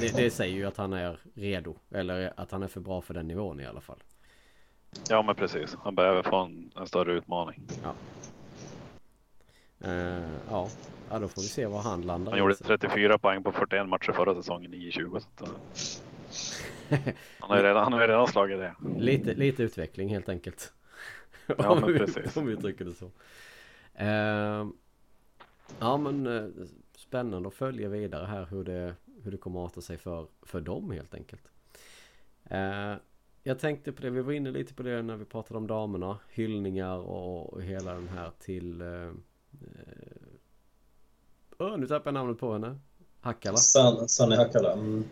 Det, det, säger ju att han är redo. Eller att han är för bra för den nivån i alla fall. Ja men precis. Han behöver få en, en större utmaning. Ja. Uh, ja. ja, då får vi se var han landar. Han gjorde 34 poäng på 41 matcher förra säsongen i 20. Så att, han har ju redan, han har redan slagit det. Lite, lite utveckling helt enkelt. Ja men precis. om vi uttrycker det så. Uh, ja men uh, spännande att följa vidare här hur det, hur det kommer att arta sig för, för dem helt enkelt. Uh, jag tänkte på det, vi var inne lite på det när vi pratade om damerna. Hyllningar och, och hela den här till... Uh, uh, nu tappade jag namnet på henne. Hackala. San, Sanne Hackala. Mm.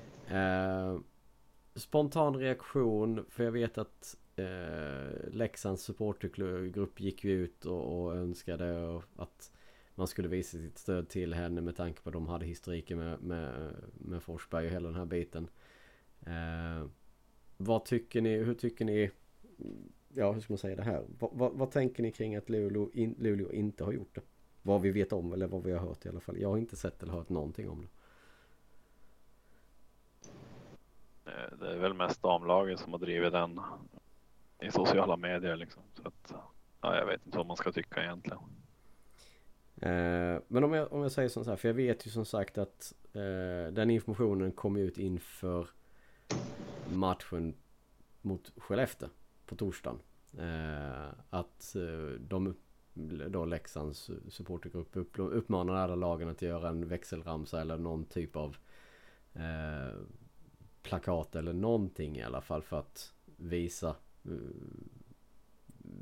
Spontan reaktion, för jag vet att eh, Leksands supportergrupp gick ju ut och, och önskade att man skulle visa sitt stöd till henne med tanke på att de hade historiken med, med, med Forsberg och hela den här biten. Eh, vad tycker ni, hur tycker ni, ja hur ska man säga det här? Vad, va, vad tänker ni kring att Luleå, in, Luleå inte har gjort det? Vad vi vet om eller vad vi har hört i alla fall. Jag har inte sett eller hört någonting om det. Eh, Eh, det är väl mest damlaget som har drivit den i sociala medier liksom. Så att, ja, jag vet inte vad man ska tycka egentligen. Eh, men om jag, om jag säger så här, för jag vet ju som sagt att eh, den informationen kom ut inför matchen mot Skellefteå på torsdagen. Eh, att eh, de, då Leksands supportergrupp uppmanade uppmanar alla lagen att göra en växelramsa eller någon typ av eh, plakat eller någonting i alla fall för att visa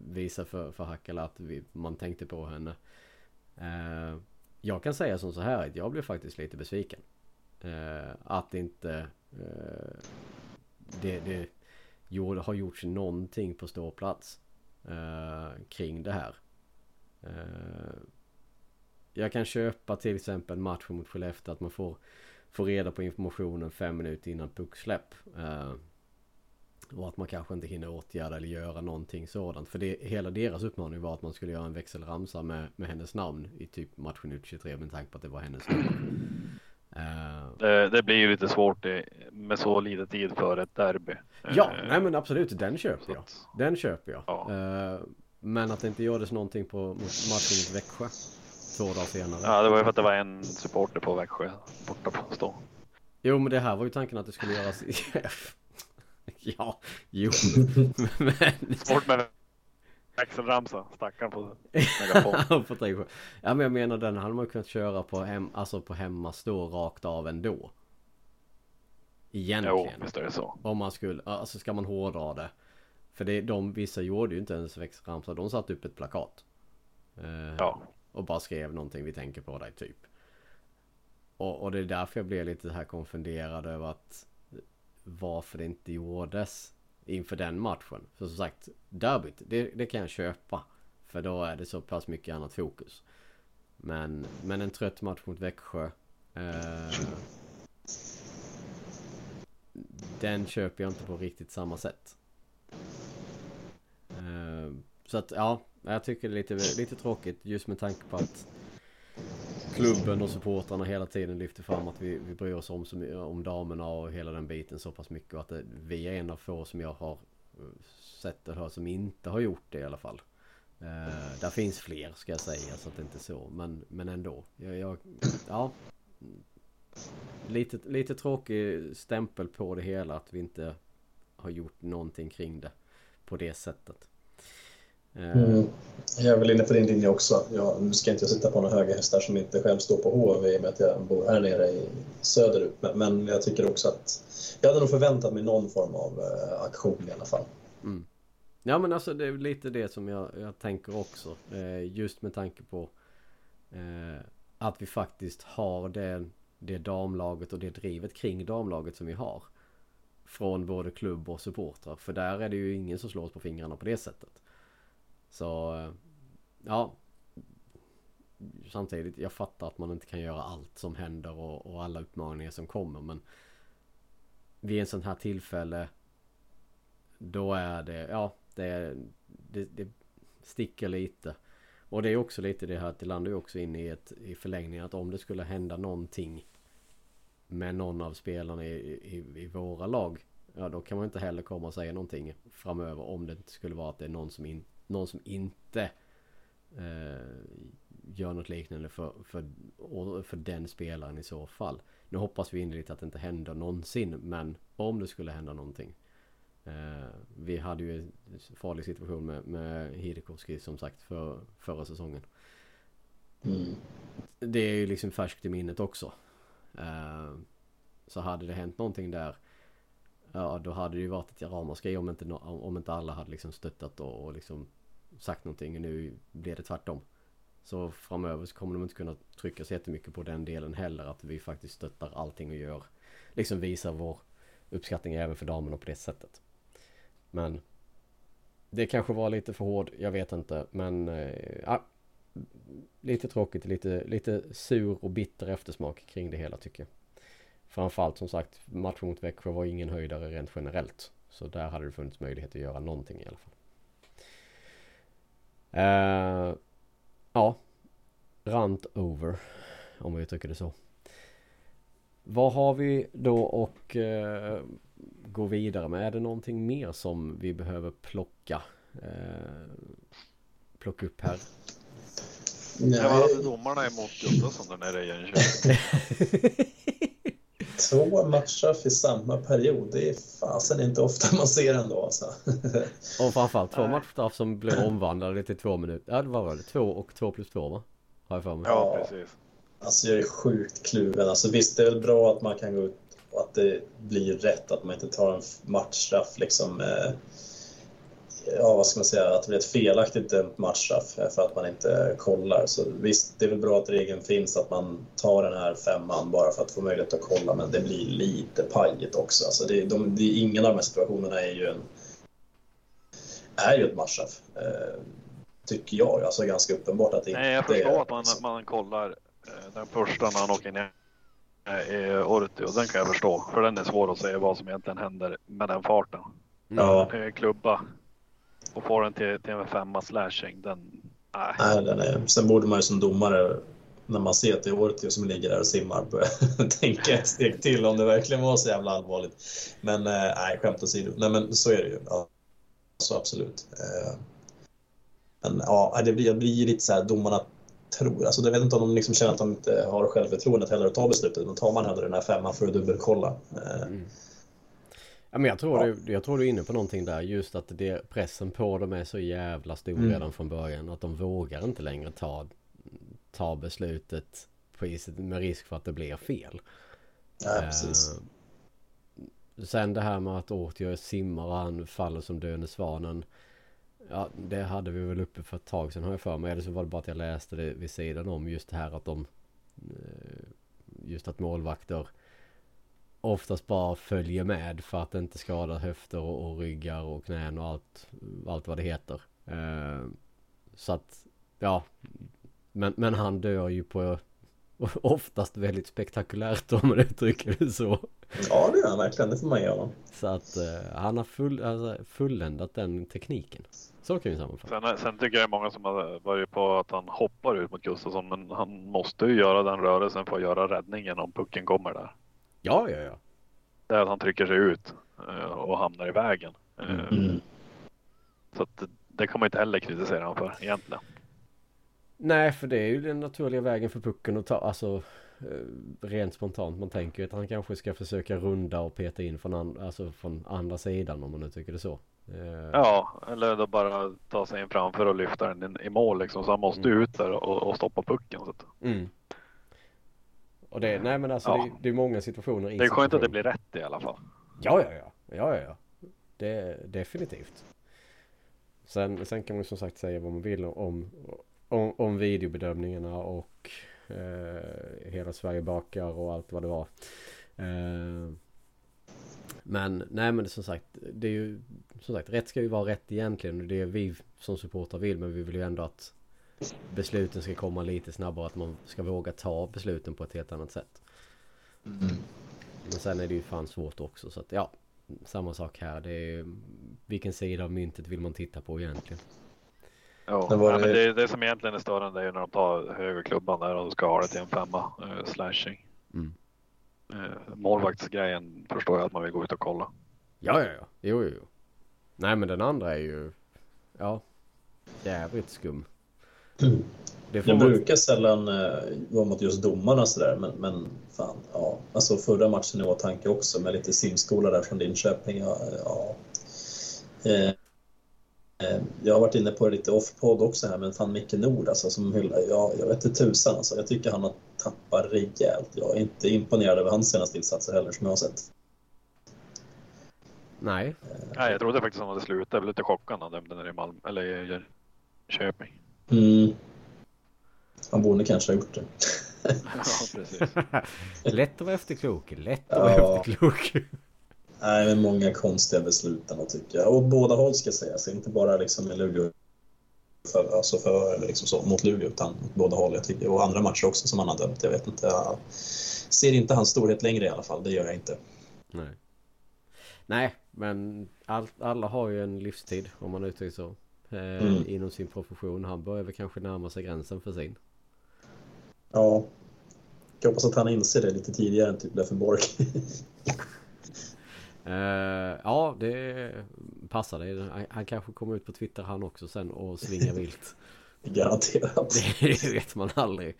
visa för, för Hackala att vi, man tänkte på henne. Eh, jag kan säga som så här att jag blev faktiskt lite besviken. Eh, att inte eh, det, det gjorde, har gjorts någonting på ståplats eh, kring det här. Eh, jag kan köpa till exempel matchen mot Skellefteå att man får, får reda på informationen fem minuter innan pucksläpp. Eh, och att man kanske inte hinner åtgärda eller göra någonting sådant. För det, hela deras uppmaning var att man skulle göra en växelramsa med, med hennes namn i typ matchen ut 23 med tanke på att det var hennes nummer. Uh, det, det, blir ju lite svårt med så lite tid för ett derby. Ja, uh, nej men absolut, den köper jag. Den köper jag. Ja. Uh, men att det inte gjordes någonting på matchen mot Växjö två dagar senare. Ja, det var ju för att det var en supporter på Växjö borta på stå. Jo, men det här var ju tanken att det skulle göras i Ja, jo. men... Svårt med växelramsa, stackaren på megafon. ja men jag menar den hade man kunnat köra på, hem, alltså på hemmastå rakt av ändå. Egentligen. Jo, visst är det så. Om man skulle, alltså ska man hårdra det. För det, de, vissa gjorde ju inte ens växelramsa, de satte upp ett plakat. Eh, ja. Och bara skrev någonting, vi tänker på dig typ. Och, och det är därför jag blev lite här konfunderad över att varför det inte gjordes inför den matchen. För som sagt, derbyt, det, det kan jag köpa. För då är det så pass mycket annat fokus. Men, men en trött match mot Växjö. Eh, den köper jag inte på riktigt samma sätt. Eh, så att ja, jag tycker det är lite, lite tråkigt just med tanke på att klubben och supportrarna hela tiden lyfter fram att vi, vi bryr oss om, om damerna och hela den biten så pass mycket. Och att det, vi är en av få som jag har eh, sett och hört som inte har gjort det i alla fall. Uh, där finns fler ska jag säga så att det inte är så. Men, men ändå. Jag, jag, ja. Lite, lite tråkig stämpel på det hela att vi inte har gjort någonting kring det på det sättet. Mm. Jag är väl inne på din linje också. Jag, nu ska inte jag sitta på några höga hästar som inte själv står på HV i och med att jag bor här nere i söderut. Men, men jag tycker också att jag hade nog förväntat mig någon form av uh, aktion i alla fall. Mm. Ja men alltså det är lite det som jag, jag tänker också. Eh, just med tanke på eh, att vi faktiskt har det, det damlaget och det drivet kring damlaget som vi har. från både klubb och supportrar. För där är det ju ingen som slås på fingrarna på det sättet. Så eh, ja. Samtidigt, jag fattar att man inte kan göra allt som händer och, och alla utmaningar som kommer. Men vid en sån här tillfälle då är det, ja, det, det, det sticker lite. Och det är också lite det här att det landar ju också in i, ett, i förlängningen att om det skulle hända någonting med någon av spelarna i, i, i, våra lag. Ja då kan man inte heller komma och säga någonting framöver om det inte skulle vara att det är någon som, in, någon som inte eh, gör något liknande för, för, för den spelaren i så fall. Nu hoppas vi innerligt att det inte händer någonsin men om det skulle hända någonting Eh, vi hade ju en farlig situation med, med Hidekowski som sagt för, förra säsongen. Mm. Det är ju liksom färskt i minnet också. Eh, så hade det hänt någonting där Ja då hade det ju varit ett ramaskri om inte, om inte alla hade liksom stöttat och, och liksom sagt någonting. och Nu blir det tvärtom. Så framöver så kommer de inte kunna trycka så jättemycket på den delen heller. Att vi faktiskt stöttar allting och gör. Liksom visar vår uppskattning även för damerna på det sättet. Men det kanske var lite för hård, jag vet inte. Men eh, ja, lite tråkigt, lite, lite sur och bitter eftersmak kring det hela tycker jag. Framförallt som sagt, matchen mot Växjö var ingen höjdare rent generellt. Så där hade det funnits möjlighet att göra någonting i alla fall. Uh, ja, rant over. Om vi tycker det så. Vad har vi då och uh, gå vidare med? Är det någonting mer som vi behöver plocka? Eh, plocka upp här? Nej. Jag hade domarna emot Gustafsson där nere i Jönköping. Två matcher i samma period. Det är fasen inte ofta man ser ändå alltså. och framförallt två matcher som blev omvandlade till två minuter. Ja, vad var det? Två och två plus två va? Har jag för mig. Ja, precis. Alltså jag är sjukt kluven. Alltså visst, det är väl bra att man kan gå ut och att det blir rätt att man inte tar en matchstraff liksom. Eh, ja, vad ska man säga, att det blir ett felaktigt dömt matchstraff för att man inte kollar. Så visst, det är väl bra att regeln finns att man tar den här femman bara för att få möjlighet att kolla, men det blir lite pajigt också. Alltså det, de, det, ingen av de här situationerna är ju en är ju ett matchstraff. Eh, tycker jag. Alltså ganska uppenbart att det Nej, jag förstår att man, man kollar eh, den första när han åker ner i Orti och den kan jag förstå. För den är svår att säga vad som egentligen händer med den farten. Ja. Klubba och få den till, till en femma slashing. Den, nej. nej den är, sen borde man ju som domare när man ser att det är Ortio som ligger där och simmar börja tänka ett steg till om det verkligen var så jävla allvarligt. Men eh, nej, skämt åsido. Nej men så är det ju. Ja, så absolut. Eh, men ja, det blir, det blir lite så här domarna tror. Alltså, jag vet inte om de liksom känner att de inte har självförtroendet heller att ta beslutet. Men tar man hellre den här femman för att dubbelkolla. Eh, mm. Ja, men jag, tror ja. du, jag tror du är inne på någonting där. Just att det, pressen på dem är så jävla stor mm. redan från början. Att de vågar inte längre ta, ta beslutet på iset med risk för att det blir fel. Ja, precis. Eh, sen det här med att Ortio simmar och han faller som döende svanen. Ja, det hade vi väl uppe för ett tag sedan har jag för mig. Eller så var det bara att jag läste det vid sidan om just det här att de... Eh, just att målvakter oftast bara följer med för att inte skada höfter och, och ryggar och knän och allt, allt vad det heter. Eh, så att, ja. Men, men han dör ju på oftast väldigt spektakulärt om man uttrycker det så. Ja det gör han verkligen, det får man ge honom. Så att eh, han har full, alltså, fulländat den tekniken. Så kan vi sammanfatta. Sen, sen tycker jag det är många som har varit på att han hoppar ut mot Gustafsson. Men han måste ju göra den rörelsen för att göra räddningen om pucken kommer där. Ja, ja, ja. Det är att han trycker sig ut eh, och hamnar i vägen. Eh, mm. Så att det kan man inte heller kritisera honom för egentligen. Nej, för det är ju den naturliga vägen för pucken att ta. Alltså eh, rent spontant. Man tänker ju att han kanske ska försöka runda och peta in från, an, alltså från andra sidan om man nu tycker det så. Eh, ja, eller då bara ta sig in framför och lyfta den i mål liksom. Så han måste mm. ut där och, och, stoppa pucken. Så att... mm. Och det, nej men alltså ja. det, det, är många situationer. I det är skönt att det blir rätt i alla fall. Ja, ja, ja. Ja, ja, ja. Det definitivt. Sen, sen kan man som sagt säga vad man vill om, om, om videobedömningarna och eh, hela Sverige bakar och allt vad det var. Eh, Men nej men som sagt det är ju som sagt rätt ska ju vara rätt egentligen och det är vi som supportrar vill men vi vill ju ändå att besluten ska komma lite snabbare att man ska våga ta besluten på ett helt annat sätt. Mm. Men sen är det ju fan svårt också så att ja samma sak här. Det är vilken sida av myntet vill man titta på egentligen? Ja, det, var det... men det, det som egentligen är störande är när de tar högerklubban där och ska ha det till en femma uh, slashing. Mm. Uh, målvaktsgrejen förstår jag att man vill gå ut och kolla. Ja, ja, ja. Jo, jo, jo. Nej, men den andra är ju ja, jävligt skum. Mm. Det, det brukar sällan uh, vara mot just domarna sådär, men, men fan, ja. Alltså förra matchen i åtanke också med lite simskola där från Linköping. Ja, ja. Eh, Eh, jag har varit inne på det lite off-podd också här, men fan Micke Nord alltså, som hyllar, ja, jag vet inte tusan alltså. Jag tycker han har tappat rejält. Jag är inte imponerad över hans senaste insatser heller som jag har sett. Nej. Eh, Nej, jag trodde faktiskt att han hade slutat. Jag blev lite chockad när han dömde nere i Malmö, eller i Köping. Mm. Han borde kanske ha gjort det. ja. Lätt att vara efterklok. Lätt att vara ja. efterklok. Nej, men många konstiga beslut ändå tycker jag. Och båda håll ska sägas, inte bara liksom i Luleå för, alltså för, eller liksom så, mot Luleå utan åt båda håll. Jag tycker, och andra matcher också som han har dömt. Jag vet inte, jag ser inte hans storhet längre i alla fall. Det gör jag inte. Nej, Nej men all, alla har ju en livstid om man uttrycker så. Eh, mm. Inom sin profession. Han börjar väl kanske närma sig gränsen för sin. Ja. Jag hoppas att han inser det lite tidigare än typ Leffe Borg. Uh, ja, det passar det. Han, han, kanske kommer ut på Twitter han också sen och svingar vilt. Garanterat. det vet man aldrig.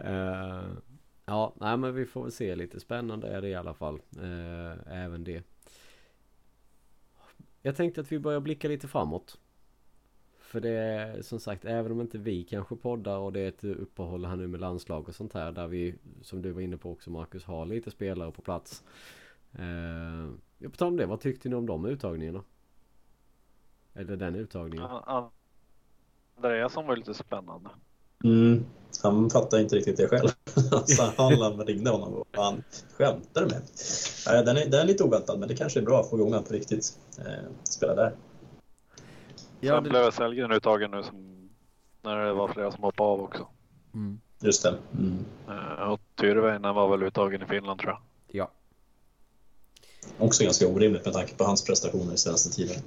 Uh, ja, nej men vi får väl se lite. Spännande är det i alla fall. Uh, även det. Jag tänkte att vi börjar blicka lite framåt. För det är som sagt, även om inte vi kanske poddar och det är ett uppehåll här nu med landslag och sånt här. Där vi, som du var inne på också Marcus, har lite spelare på plats. Eh, på tal om det, vad tyckte ni om de uttagningarna? Eller den uttagningen? Andreasson var lite spännande. Mm, han fattade inte riktigt det själv. så han ringde honom och han skämtar med. Den är, den är lite oväntad men det kanske är bra att få igång på riktigt. Eh, spela där. Ja, Sen det... blev Sellgren uttagen nu som, när det var flera som hoppade av också. Mm. Just det. Mm. Eh, och Tyrväinen var väl uttagen i Finland tror jag. Ja. Också ganska orimligt med tanke på hans prestationer i senaste tiden.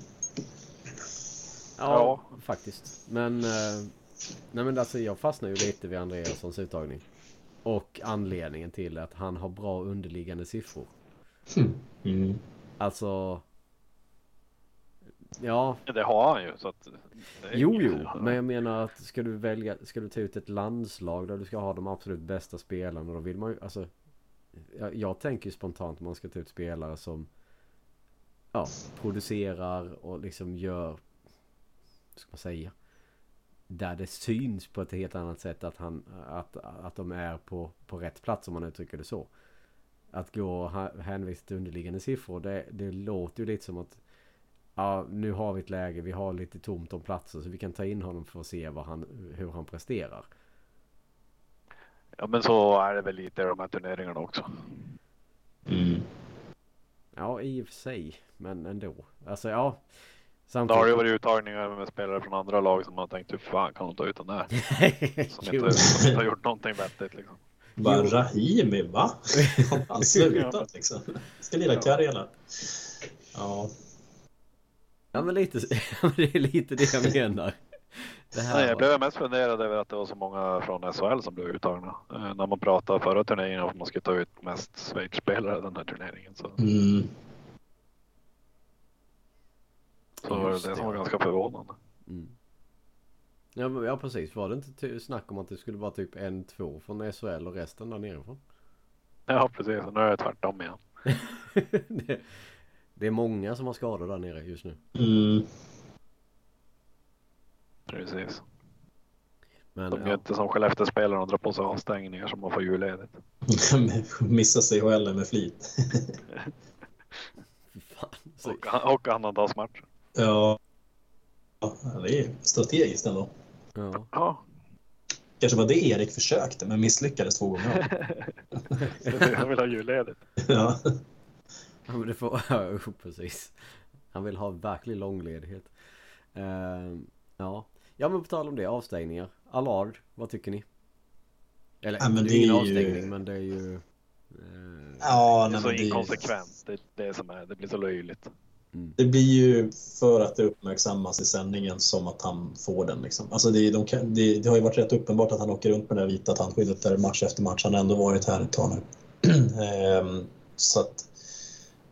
Ja, ja. faktiskt. Men, eh, nej men alltså jag fastnar ju lite vid Andreassons uttagning. Och anledningen till att han har bra underliggande siffror. Mm. Alltså... Ja. Det har han ju. Så att jo, jo. Men jag menar att ska du välja, ska du ta ut ett landslag där du ska ha de absolut bästa spelarna. Då vill man ju, alltså jag, jag tänker spontant om man ska ta ut spelare som ja, producerar och liksom gör, vad ska man säga, där det syns på ett helt annat sätt att, han, att, att de är på, på rätt plats om man uttrycker det så. Att gå och hänvisa till underliggande siffror, det, det låter ju lite som att ja, nu har vi ett läge, vi har lite tomt om platser så vi kan ta in honom för att se vad han, hur han presterar. Ja men så är det väl lite i de här turneringarna också. Mm. Ja i och för sig. Men ändå. Alltså ja. Samtidigt... Då har det ju varit uttagningar med spelare från andra lag som man tänkt hur fan kan de ta ut den där? som, inte, som inte har gjort någonting vettigt liksom. Bara Rahimi va? Har han slutat liksom? Ska lira Karjala. Ja. Ja men lite, det är lite det jag menar. Nej, jag blev mest funderad över att det var så många från SHL som blev uttagna. Eh, när man pratade förra turneringen om att man skulle ta ut mest Schweiz-spelare den här turneringen. Så, mm. så var det det som var ganska förvånande. Mm. Ja, ja precis. Var det inte snack om att det skulle vara typ en, två från SHL och resten där nerifrån? Ja precis, nu är det tvärtom igen. det, det är många som har skador där nere just nu. Mm. Precis. Men, de är ja. inte som Skellefteåspelarna och drar på sig avstängningar som man får julledigt. Missa CHL med flit. och, och annandagsmatcher. Ja. det är strategiskt ändå. Ja. ja. Kanske var det Erik försökte men misslyckades två gånger. Han vill ha julledigt. Ja. Men det får, ja, precis. Han vill ha verklig långledighet. Uh, ja. ja, men på tal om det, avstängningar. Allard, vad tycker ni? Eller ja, men det är ingen avstängning, ju... men det är ju... Uh... Ja, det är så inkonsekvent. Det, det, som är, det blir så löjligt. Mm. Det blir ju för att det uppmärksammas i sändningen som att han får den. Liksom. Alltså det, de kan, det, det, har ju varit rätt uppenbart att han åker runt med det vita tandskyddet där match efter match. Han har ändå varit här ett tag nu. ehm, så att,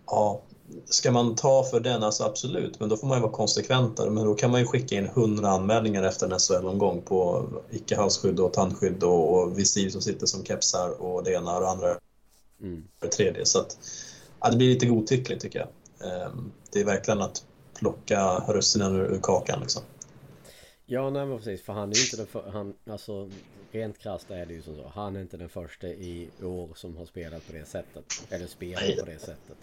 ja, ska man ta för den, alltså absolut, men då får man ju vara konsekventare. Men då kan man ju skicka in hundra anmälningar efter en SHL-omgång på icke-halsskydd och tandskydd och, och visir som sitter som kepsar och det ena och det andra. Mm. Det tredje. Så att, ja, det blir lite godtyckligt tycker jag. Ehm, det är verkligen att plocka russinen ur kakan liksom. Ja, nej men precis. För han är ju inte den för, han, alltså rent krasst är det ju som så. Han är inte den första i år som har spelat på det sättet. Eller spelat på det sättet.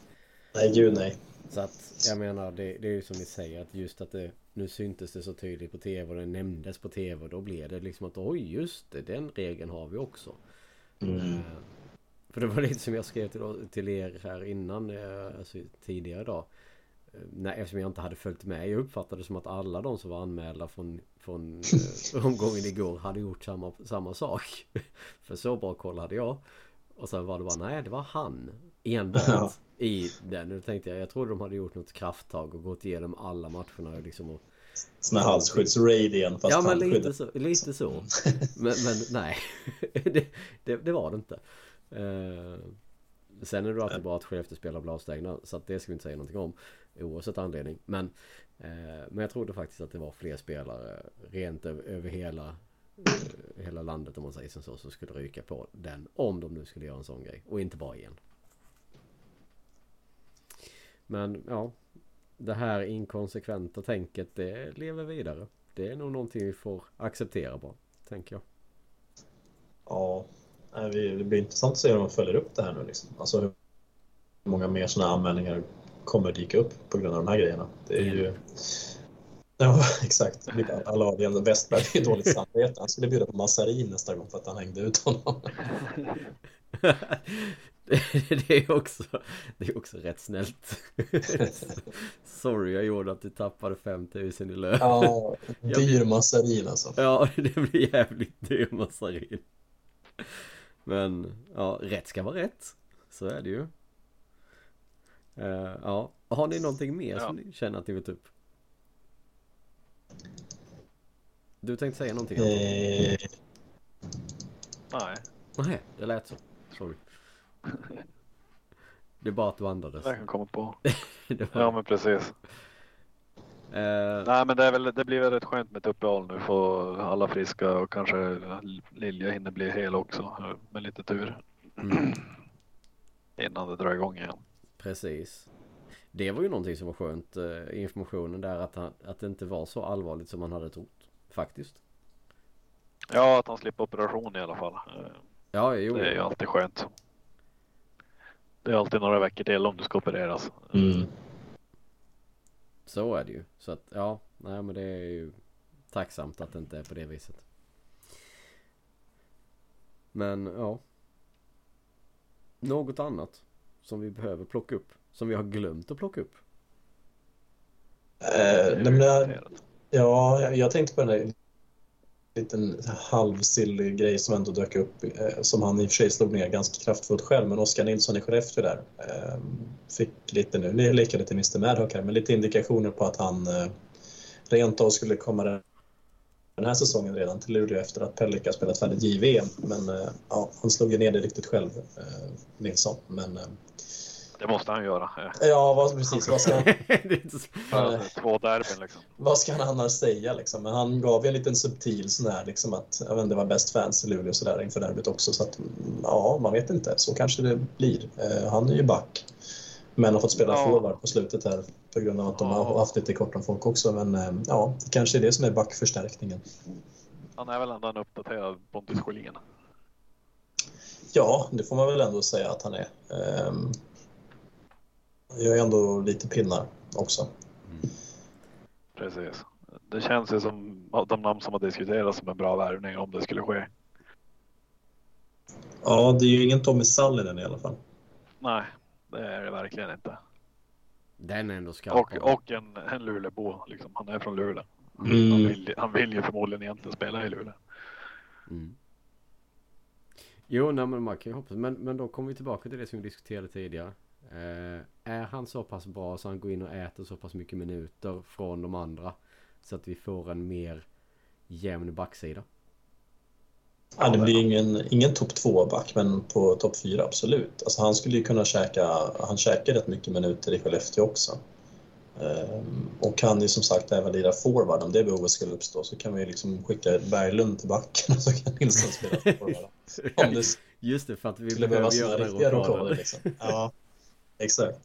Nej, gud nej. Så att jag menar, det, det är ju som ni säger att just att det nu syntes det så tydligt på tv och det nämndes på tv och då blev det liksom att oj just det, den regeln har vi också. Mm. Uh, för det var lite som jag skrev till, till er här innan, uh, alltså tidigare idag. Uh, nej, eftersom jag inte hade följt med. Jag uppfattade det som att alla de som var anmälda från, från omgången igår hade gjort samma, samma sak. för så bra koll hade jag. Och sen var det bara, nej det var han. Enbart. Ja i den. Nu tänkte jag, jag trodde de hade gjort något krafttag och gått igenom alla matcherna liksom och... Sån här halsskyddsraid igen fast Ja men lite så, lite så. men, men nej, det, det, det, var det inte. Uh, sen är det alltid bra att Skellefteå spelar blavstängda så att det ska vi inte säga någonting om. Oavsett anledning. Men, uh, men jag trodde faktiskt att det var fler spelare rent över, över hela uh, hela landet om man säger så, så skulle ryka på den om de nu skulle göra en sån grej och inte bara en. Men ja, det här inkonsekventa tänket det lever vidare. Det är nog någonting vi får acceptera bara, tänker jag. Ja, det blir intressant att se hur de följer upp det här nu. Liksom. Alltså hur många mer sådana anmälningar kommer dyka upp på grund av de här grejerna. Det är ju... Ja, exakt. Alla avgörande Westberg är dåligt samvete. Han skulle bjuda på massarin nästa gång för att han hängde ut honom. det är också Det är också rätt snällt Sorry jag gjorde att du tappade 5000 i lön Ja, dyr massarin alltså Ja, det blir jävligt dyr massarin Men, ja, rätt ska vara rätt Så är det ju uh, Ja, har ni någonting mer ja. som ni känner att ni vill ta upp? Du tänkte säga någonting? Eh... Nej Nej, det lät så Sorry det är bara att du andades. Det kan komma på. var... Ja men precis. Uh... Nej men det, är väl, det blir väl rätt skönt med ett uppehåll nu för alla friska och kanske Lilja hinner bli hel också med lite tur. Mm. Innan det drar igång igen. Precis. Det var ju någonting som var skönt. Eh, informationen där att, han, att det inte var så allvarligt som man hade trott. Faktiskt. Ja, att han slipper operation i alla fall. Ja, jo. Det är ju alltid skönt. Det är alltid några veckor till om du ska opereras. Mm. Så är det ju. Så att ja, nej men det är ju tacksamt att det inte är på det viset. Men ja. Något annat som vi behöver plocka upp. Som vi har glömt att plocka upp. Uh, men, ja, jag tänkte på den där liten halvsillig grej som ändå dök upp, eh, som han i och för sig slog ner ganska kraftfullt själv, men Oskar Nilsson i Skellefteå där eh, fick lite nu, lika lite Mr Madhawk här, men lite indikationer på att han eh, rent av skulle komma den här säsongen redan till Luleå efter att Pellica spelat färdigt JVM. Men eh, ja, han slog ju ner det riktigt själv, eh, Nilsson. Men eh, det måste han göra. Ja, vad, precis. Vad ska han... Två derbyn liksom. Vad ska han annars säga liksom? Men han gav ju en liten subtil sån här liksom att jag vet inte, det var bäst fans i Luleå så där inför derbyt också. Så att ja, man vet inte. Så kanske det blir. Eh, han är ju back. Men har fått spela ja. forward på slutet här på grund av att de har haft lite kort om folk också. Men eh, ja, det kanske är det som är backförstärkningen. Han är väl ändå en uppdaterad Pontus Sjölin? Ja, det får man väl ändå säga att han är. Jag är ändå lite pinnar också. Mm. Precis. Det känns ju som de namn som har diskuterats som en bra värvning om det skulle ske. Ja, det är ju ingen Tommy Sallinen i alla fall. Nej, det är det verkligen inte. Den är ändå skarp. Och, och en, en Luleåbo. Liksom. Han är från Luleå. Mm. Han, vill, han vill ju förmodligen egentligen spela i Luleå. Mm. Jo, nej, men man kan ju hoppas. Men, men då kommer vi tillbaka till det som vi diskuterade tidigare. Eh, är han så pass bra så han går in och äter så pass mycket minuter från de andra. Så att vi får en mer jämn backsida. Ja, det blir ingen, ingen topp 2-back, men på topp 4 absolut. Alltså, han skulle ju kunna käka, han käkar rätt mycket minuter i Skellefteå också. Ehm, och kan ju som sagt även lira forward om det behovet skulle uppstå så kan vi liksom skicka Berglund till backen och så kan Nilsson spela forward. Om det Just det, för att vi skulle behöver göra några den rockaden. Liksom. Ja, exakt.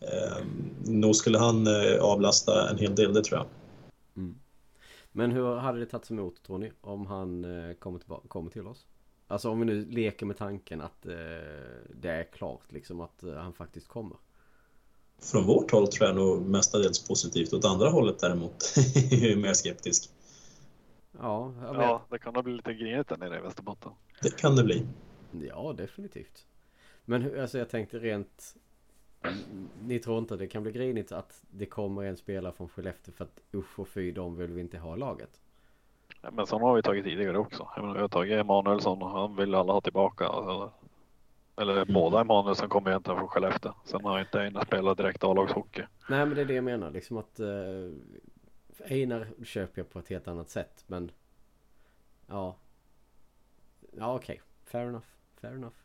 Ehm, nog skulle han eh, avlasta en hel del, det tror jag. Mm. Men hur hade det tagits emot tror ni? Om han eh, kommer, tillbaka, kommer till oss? Alltså om vi nu leker med tanken att eh, det är klart liksom att eh, han faktiskt kommer. Från vårt håll tror jag nog mestadels positivt. Åt andra hållet däremot är jag mer skeptisk. Ja, jag vet. Ja, det kan nog bli lite grinigt där nere i Västerbotten. Det kan det bli. Ja, definitivt. Men hur- alltså jag tänkte rent... Ni tror inte det kan bli grinigt att det kommer en spelare från Skellefteå för att usch och fy, de vill vi inte ha laget? Ja, Men sådana har vi tagit tidigare också. Jag menar, vi har tagit Emanuelsson och han vill alla ha tillbaka. Eller, eller båda Emanuelsson kommer egentligen från Skellefteå. Sen har inte Einar spelat direkt A-lagshockey. Nej men det är det jag menar liksom att eh, Einar köper jag på ett helt annat sätt men Ja Ja okej Fair enough Fair enough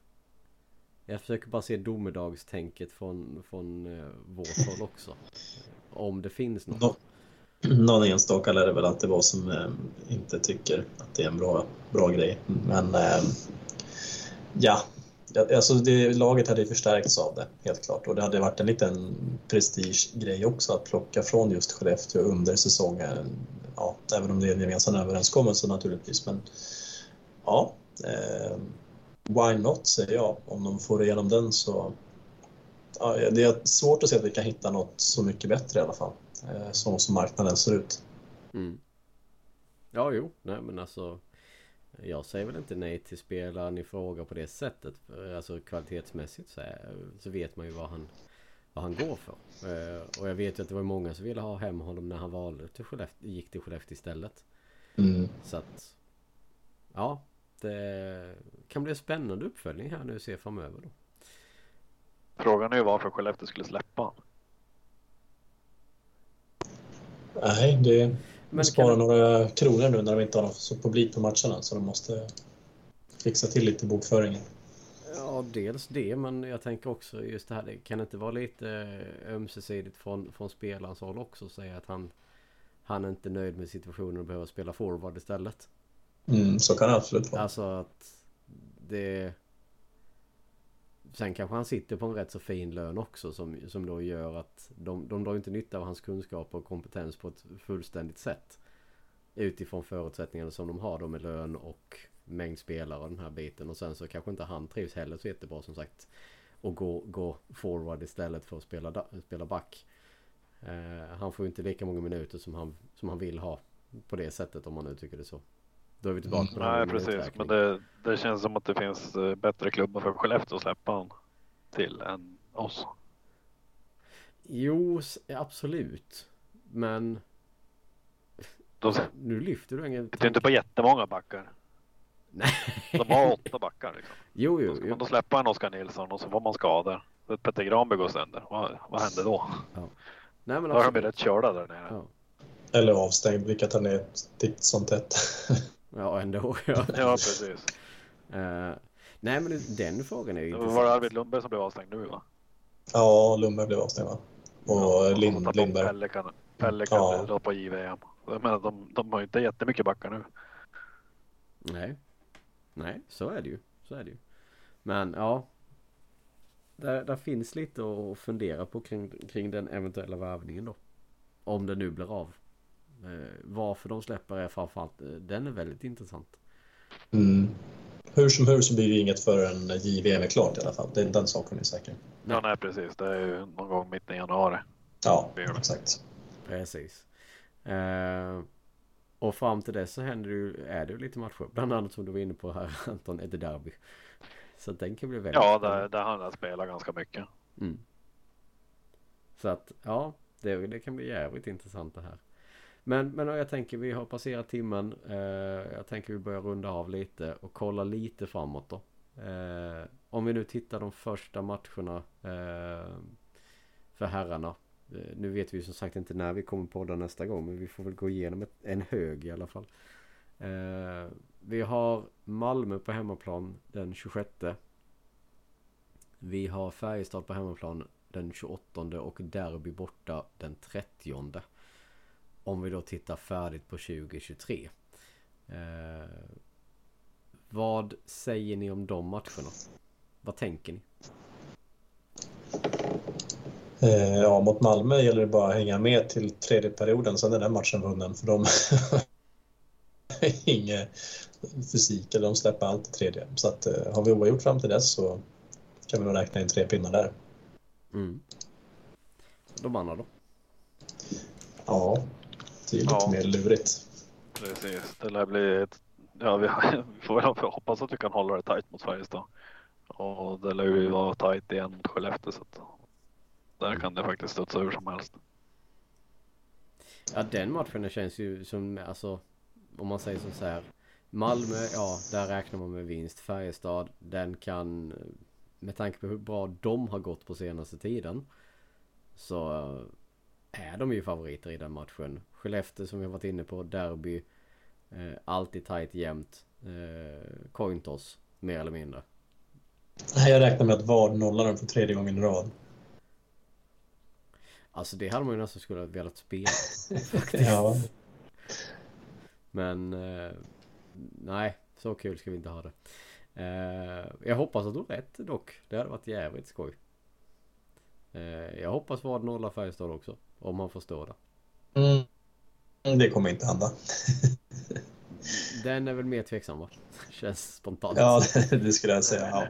jag försöker bara se domedagstänket från, från eh, vårt håll också Om det finns något Nå- Någon enstaka lär det väl alltid vara som eh, inte tycker att det är en bra, bra grej. Men eh, ja, alltså det, laget hade ju förstärkts av det, helt klart. Och det hade varit en liten prestigegrej också att plocka från just Skellefteå under säsongen. Ja, även om det är en gemensam överenskommelse naturligtvis. Men ja, eh, why not säger jag. Om de får igenom den så... Ja, det är svårt att se att vi kan hitta något så mycket bättre i alla fall. Eh, så som marknaden ser ut. mm. Ja jo Nej men alltså Jag säger väl inte nej till spelaren i fråga på det sättet Alltså kvalitetsmässigt så, är, så vet man ju vad han Vad han går för eh, Och jag vet ju att det var många som ville ha hem honom när han valde till Skellefteå, gick till Skellefteå istället Mm. Så att Ja Det kan bli en spännande uppföljning här nu se framöver då Frågan är ju varför Skellefteå skulle släppa honom. Nej, det Men spara kan, några kronor nu när de inte har så publik på matcherna så de måste fixa till lite bokföringen. Ja dels det men jag tänker också just det här Det kan inte vara lite eh, ömsesidigt från, från spelarens håll också Säga att han Han är inte nöjd med situationen och behöver spela forward istället Mm, så kan det absolut vara. Alltså att Det Sen kanske han sitter på en rätt så fin lön också som, som då gör att de, de drar inte nytta av hans kunskaper och kompetens på ett fullständigt sätt. Utifrån förutsättningarna som de har då med lön och mängd spelare och den här biten. Och sen så kanske inte han trivs heller så jättebra som sagt. Och gå, gå forward istället för att spela, spela back. Eh, han får ju inte lika många minuter som han, som han vill ha. På det sättet om man nu tycker det så. Då är vi tillbaka på det här Nej precis, men det, det känns som att det finns eh, bättre klubbar för Skellefteå att släppa honom till än oss. Jo, absolut. Men De nu lyfter du ingen sitter inte på jättemånga backar. Nej. De har åtta backar liksom. Jo, Då jo, ska jo. man då släppa en Oskar Nilsson och så får man skador. Petter Granberg går sönder. Vad, vad händer då? Nej, men Då har de blivit absolut. rätt körda där nere. Ja. Eller avstängd, vilka tar ner ett sånt tätt. ja, ändå. Ja. Ja precis. Eh, nej, men det- den frågan är ju Det var intressant. Arvid Lundberg som blev avstängd nu va? ja, Lundberg blev avstängd va? Och Lind, Och Lindberg. Pelle kan, Pelle kan Ja. dra på JVM. Jag menar, de, de har ju inte jättemycket backar nu. Nej. Nej, så är det ju. Så är det ju. Men ja. Där, där finns lite att fundera på kring, kring den eventuella värvningen då. Om det nu blir av. Eh, varför de släpper är framförallt, eh, den är väldigt intressant. Mm. Hur som hur så blir det inget förrän JVM är klart i alla fall. Den, den saken är säker. Ja nej precis. Det är ju någon gång mitten i januari. Ja, Det är det. exakt. Precis. Eh, och fram till dess så händer det ju, är det ju lite matcher. Bland annat som du var inne på här Anton, ett derby. Så den kan bli väldigt Ja, där, där han har spelat ganska mycket. Mm. Så att ja, det, det kan bli jävligt intressant det här. Men, men jag tänker vi har passerat timmen. Eh, jag tänker vi börjar runda av lite och kolla lite framåt då. Eh, om vi nu tittar de första matcherna eh, för herrarna. Eh, nu vet vi som sagt inte när vi kommer podda nästa gång men vi får väl gå igenom ett, en hög i alla fall. Eh, vi har Malmö på hemmaplan den 26. Vi har Färjestad på hemmaplan den 28 och Derby borta den 30. Om vi då tittar färdigt på 2023. Eh, vad säger ni om de matcherna? Vad tänker ni? Eh, ja, mot Malmö gäller det bara att hänga med till tredje perioden, sen är den matchen vunnen. För de ingen fysik, eller de släpper allt i tredje. Så att, eh, har vi oavgjort fram till dess så kan vi nog räkna in tre pinnar där. Mm. De andra då? Ja, det är lite ja. mer lurigt. Precis, det lär bli ett... Ja, vi, vi får väl hoppas att vi kan hålla det tajt mot Färjestad. Och det lär ju vara tajt igen mot Skellefteå så att där kan det faktiskt studsa hur som helst. Ja den matchen känns ju som alltså om man säger så här Malmö, ja där räknar man med vinst. Färjestad, den kan med tanke på hur bra de har gått på senaste tiden så är de ju favoriter i den matchen. Skellefteå som vi har varit inne på, derby. Eh, alltid tight jämnt. Eh, Cointos, mer eller mindre. Jag räknar med att VAR nollar dem för tredje gången i rad. Alltså det hade man ju nästan skulle velat spela. ja. Men eh, nej, så kul ska vi inte ha det. Eh, jag hoppas att du har rätt dock. Det hade varit jävligt skoj. Eh, jag hoppas vad nolla Färjestad också. Om man förstår det. Mm. Det kommer inte hända. Den är väl mer tveksam va? Känns spontant. Ja, det skulle jag säga. Ja,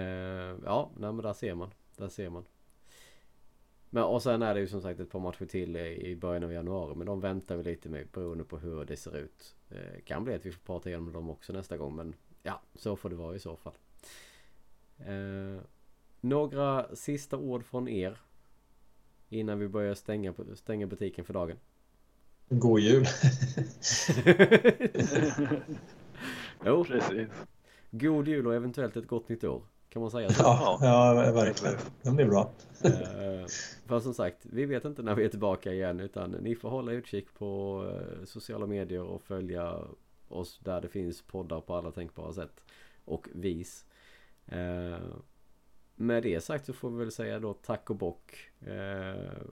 uh, ja nej, men där ser man. Där ser man. Men och sen är det ju som sagt ett par matcher till i början av januari. Men de väntar vi lite med beroende på hur det ser ut. Uh, kan bli att vi får prata igenom dem också nästa gång. Men ja, så får det vara i så fall. Uh, några sista ord från er Innan vi börjar stänga, stänga butiken för dagen. God jul! jo, precis. God jul och eventuellt ett gott nytt år. Kan man säga så? Ja, ja verkligen. Det blir bra. uh, för som sagt, vi vet inte när vi är tillbaka igen utan ni får hålla utkik på uh, sociala medier och följa oss där det finns poddar på alla tänkbara sätt och vis. Med det sagt så får vi väl säga då tack och bock. Eh,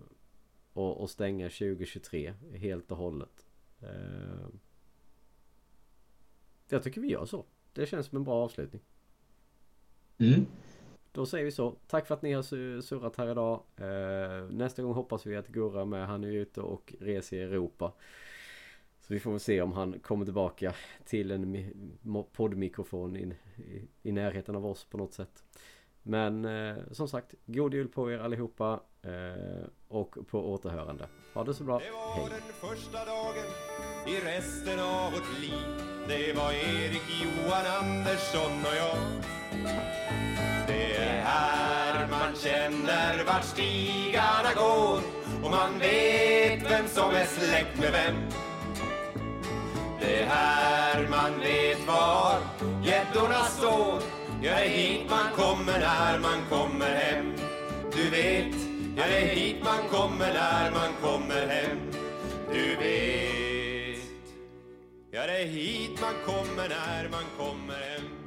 och, och, stänga 2023 helt och hållet. Eh, jag tycker vi gör så. Det känns som en bra avslutning. Mm. Då säger vi så. Tack för att ni har surrat här idag. Eh, nästa gång hoppas vi att Gurra med. Han är ute och reser i Europa. Så vi får väl se om han kommer tillbaka till en poddmikrofon i, i, i närheten av oss på något sätt. Men eh, som sagt, god jul på er allihopa eh, och på återhörande. Ha det så bra. Det var Hej. den första dagen i resten av vårt liv. Det var Erik Johan Andersson och jag. Det är här man känner vart stigarna går och man vet vem som är släkt med vem. Det är här man vet var gäddorna står Ja, det är hit man kommer när man kommer hem. Du vet, ja, det är hit man kommer när man kommer hem. Du vet, ja, det är hit man kommer när man kommer hem.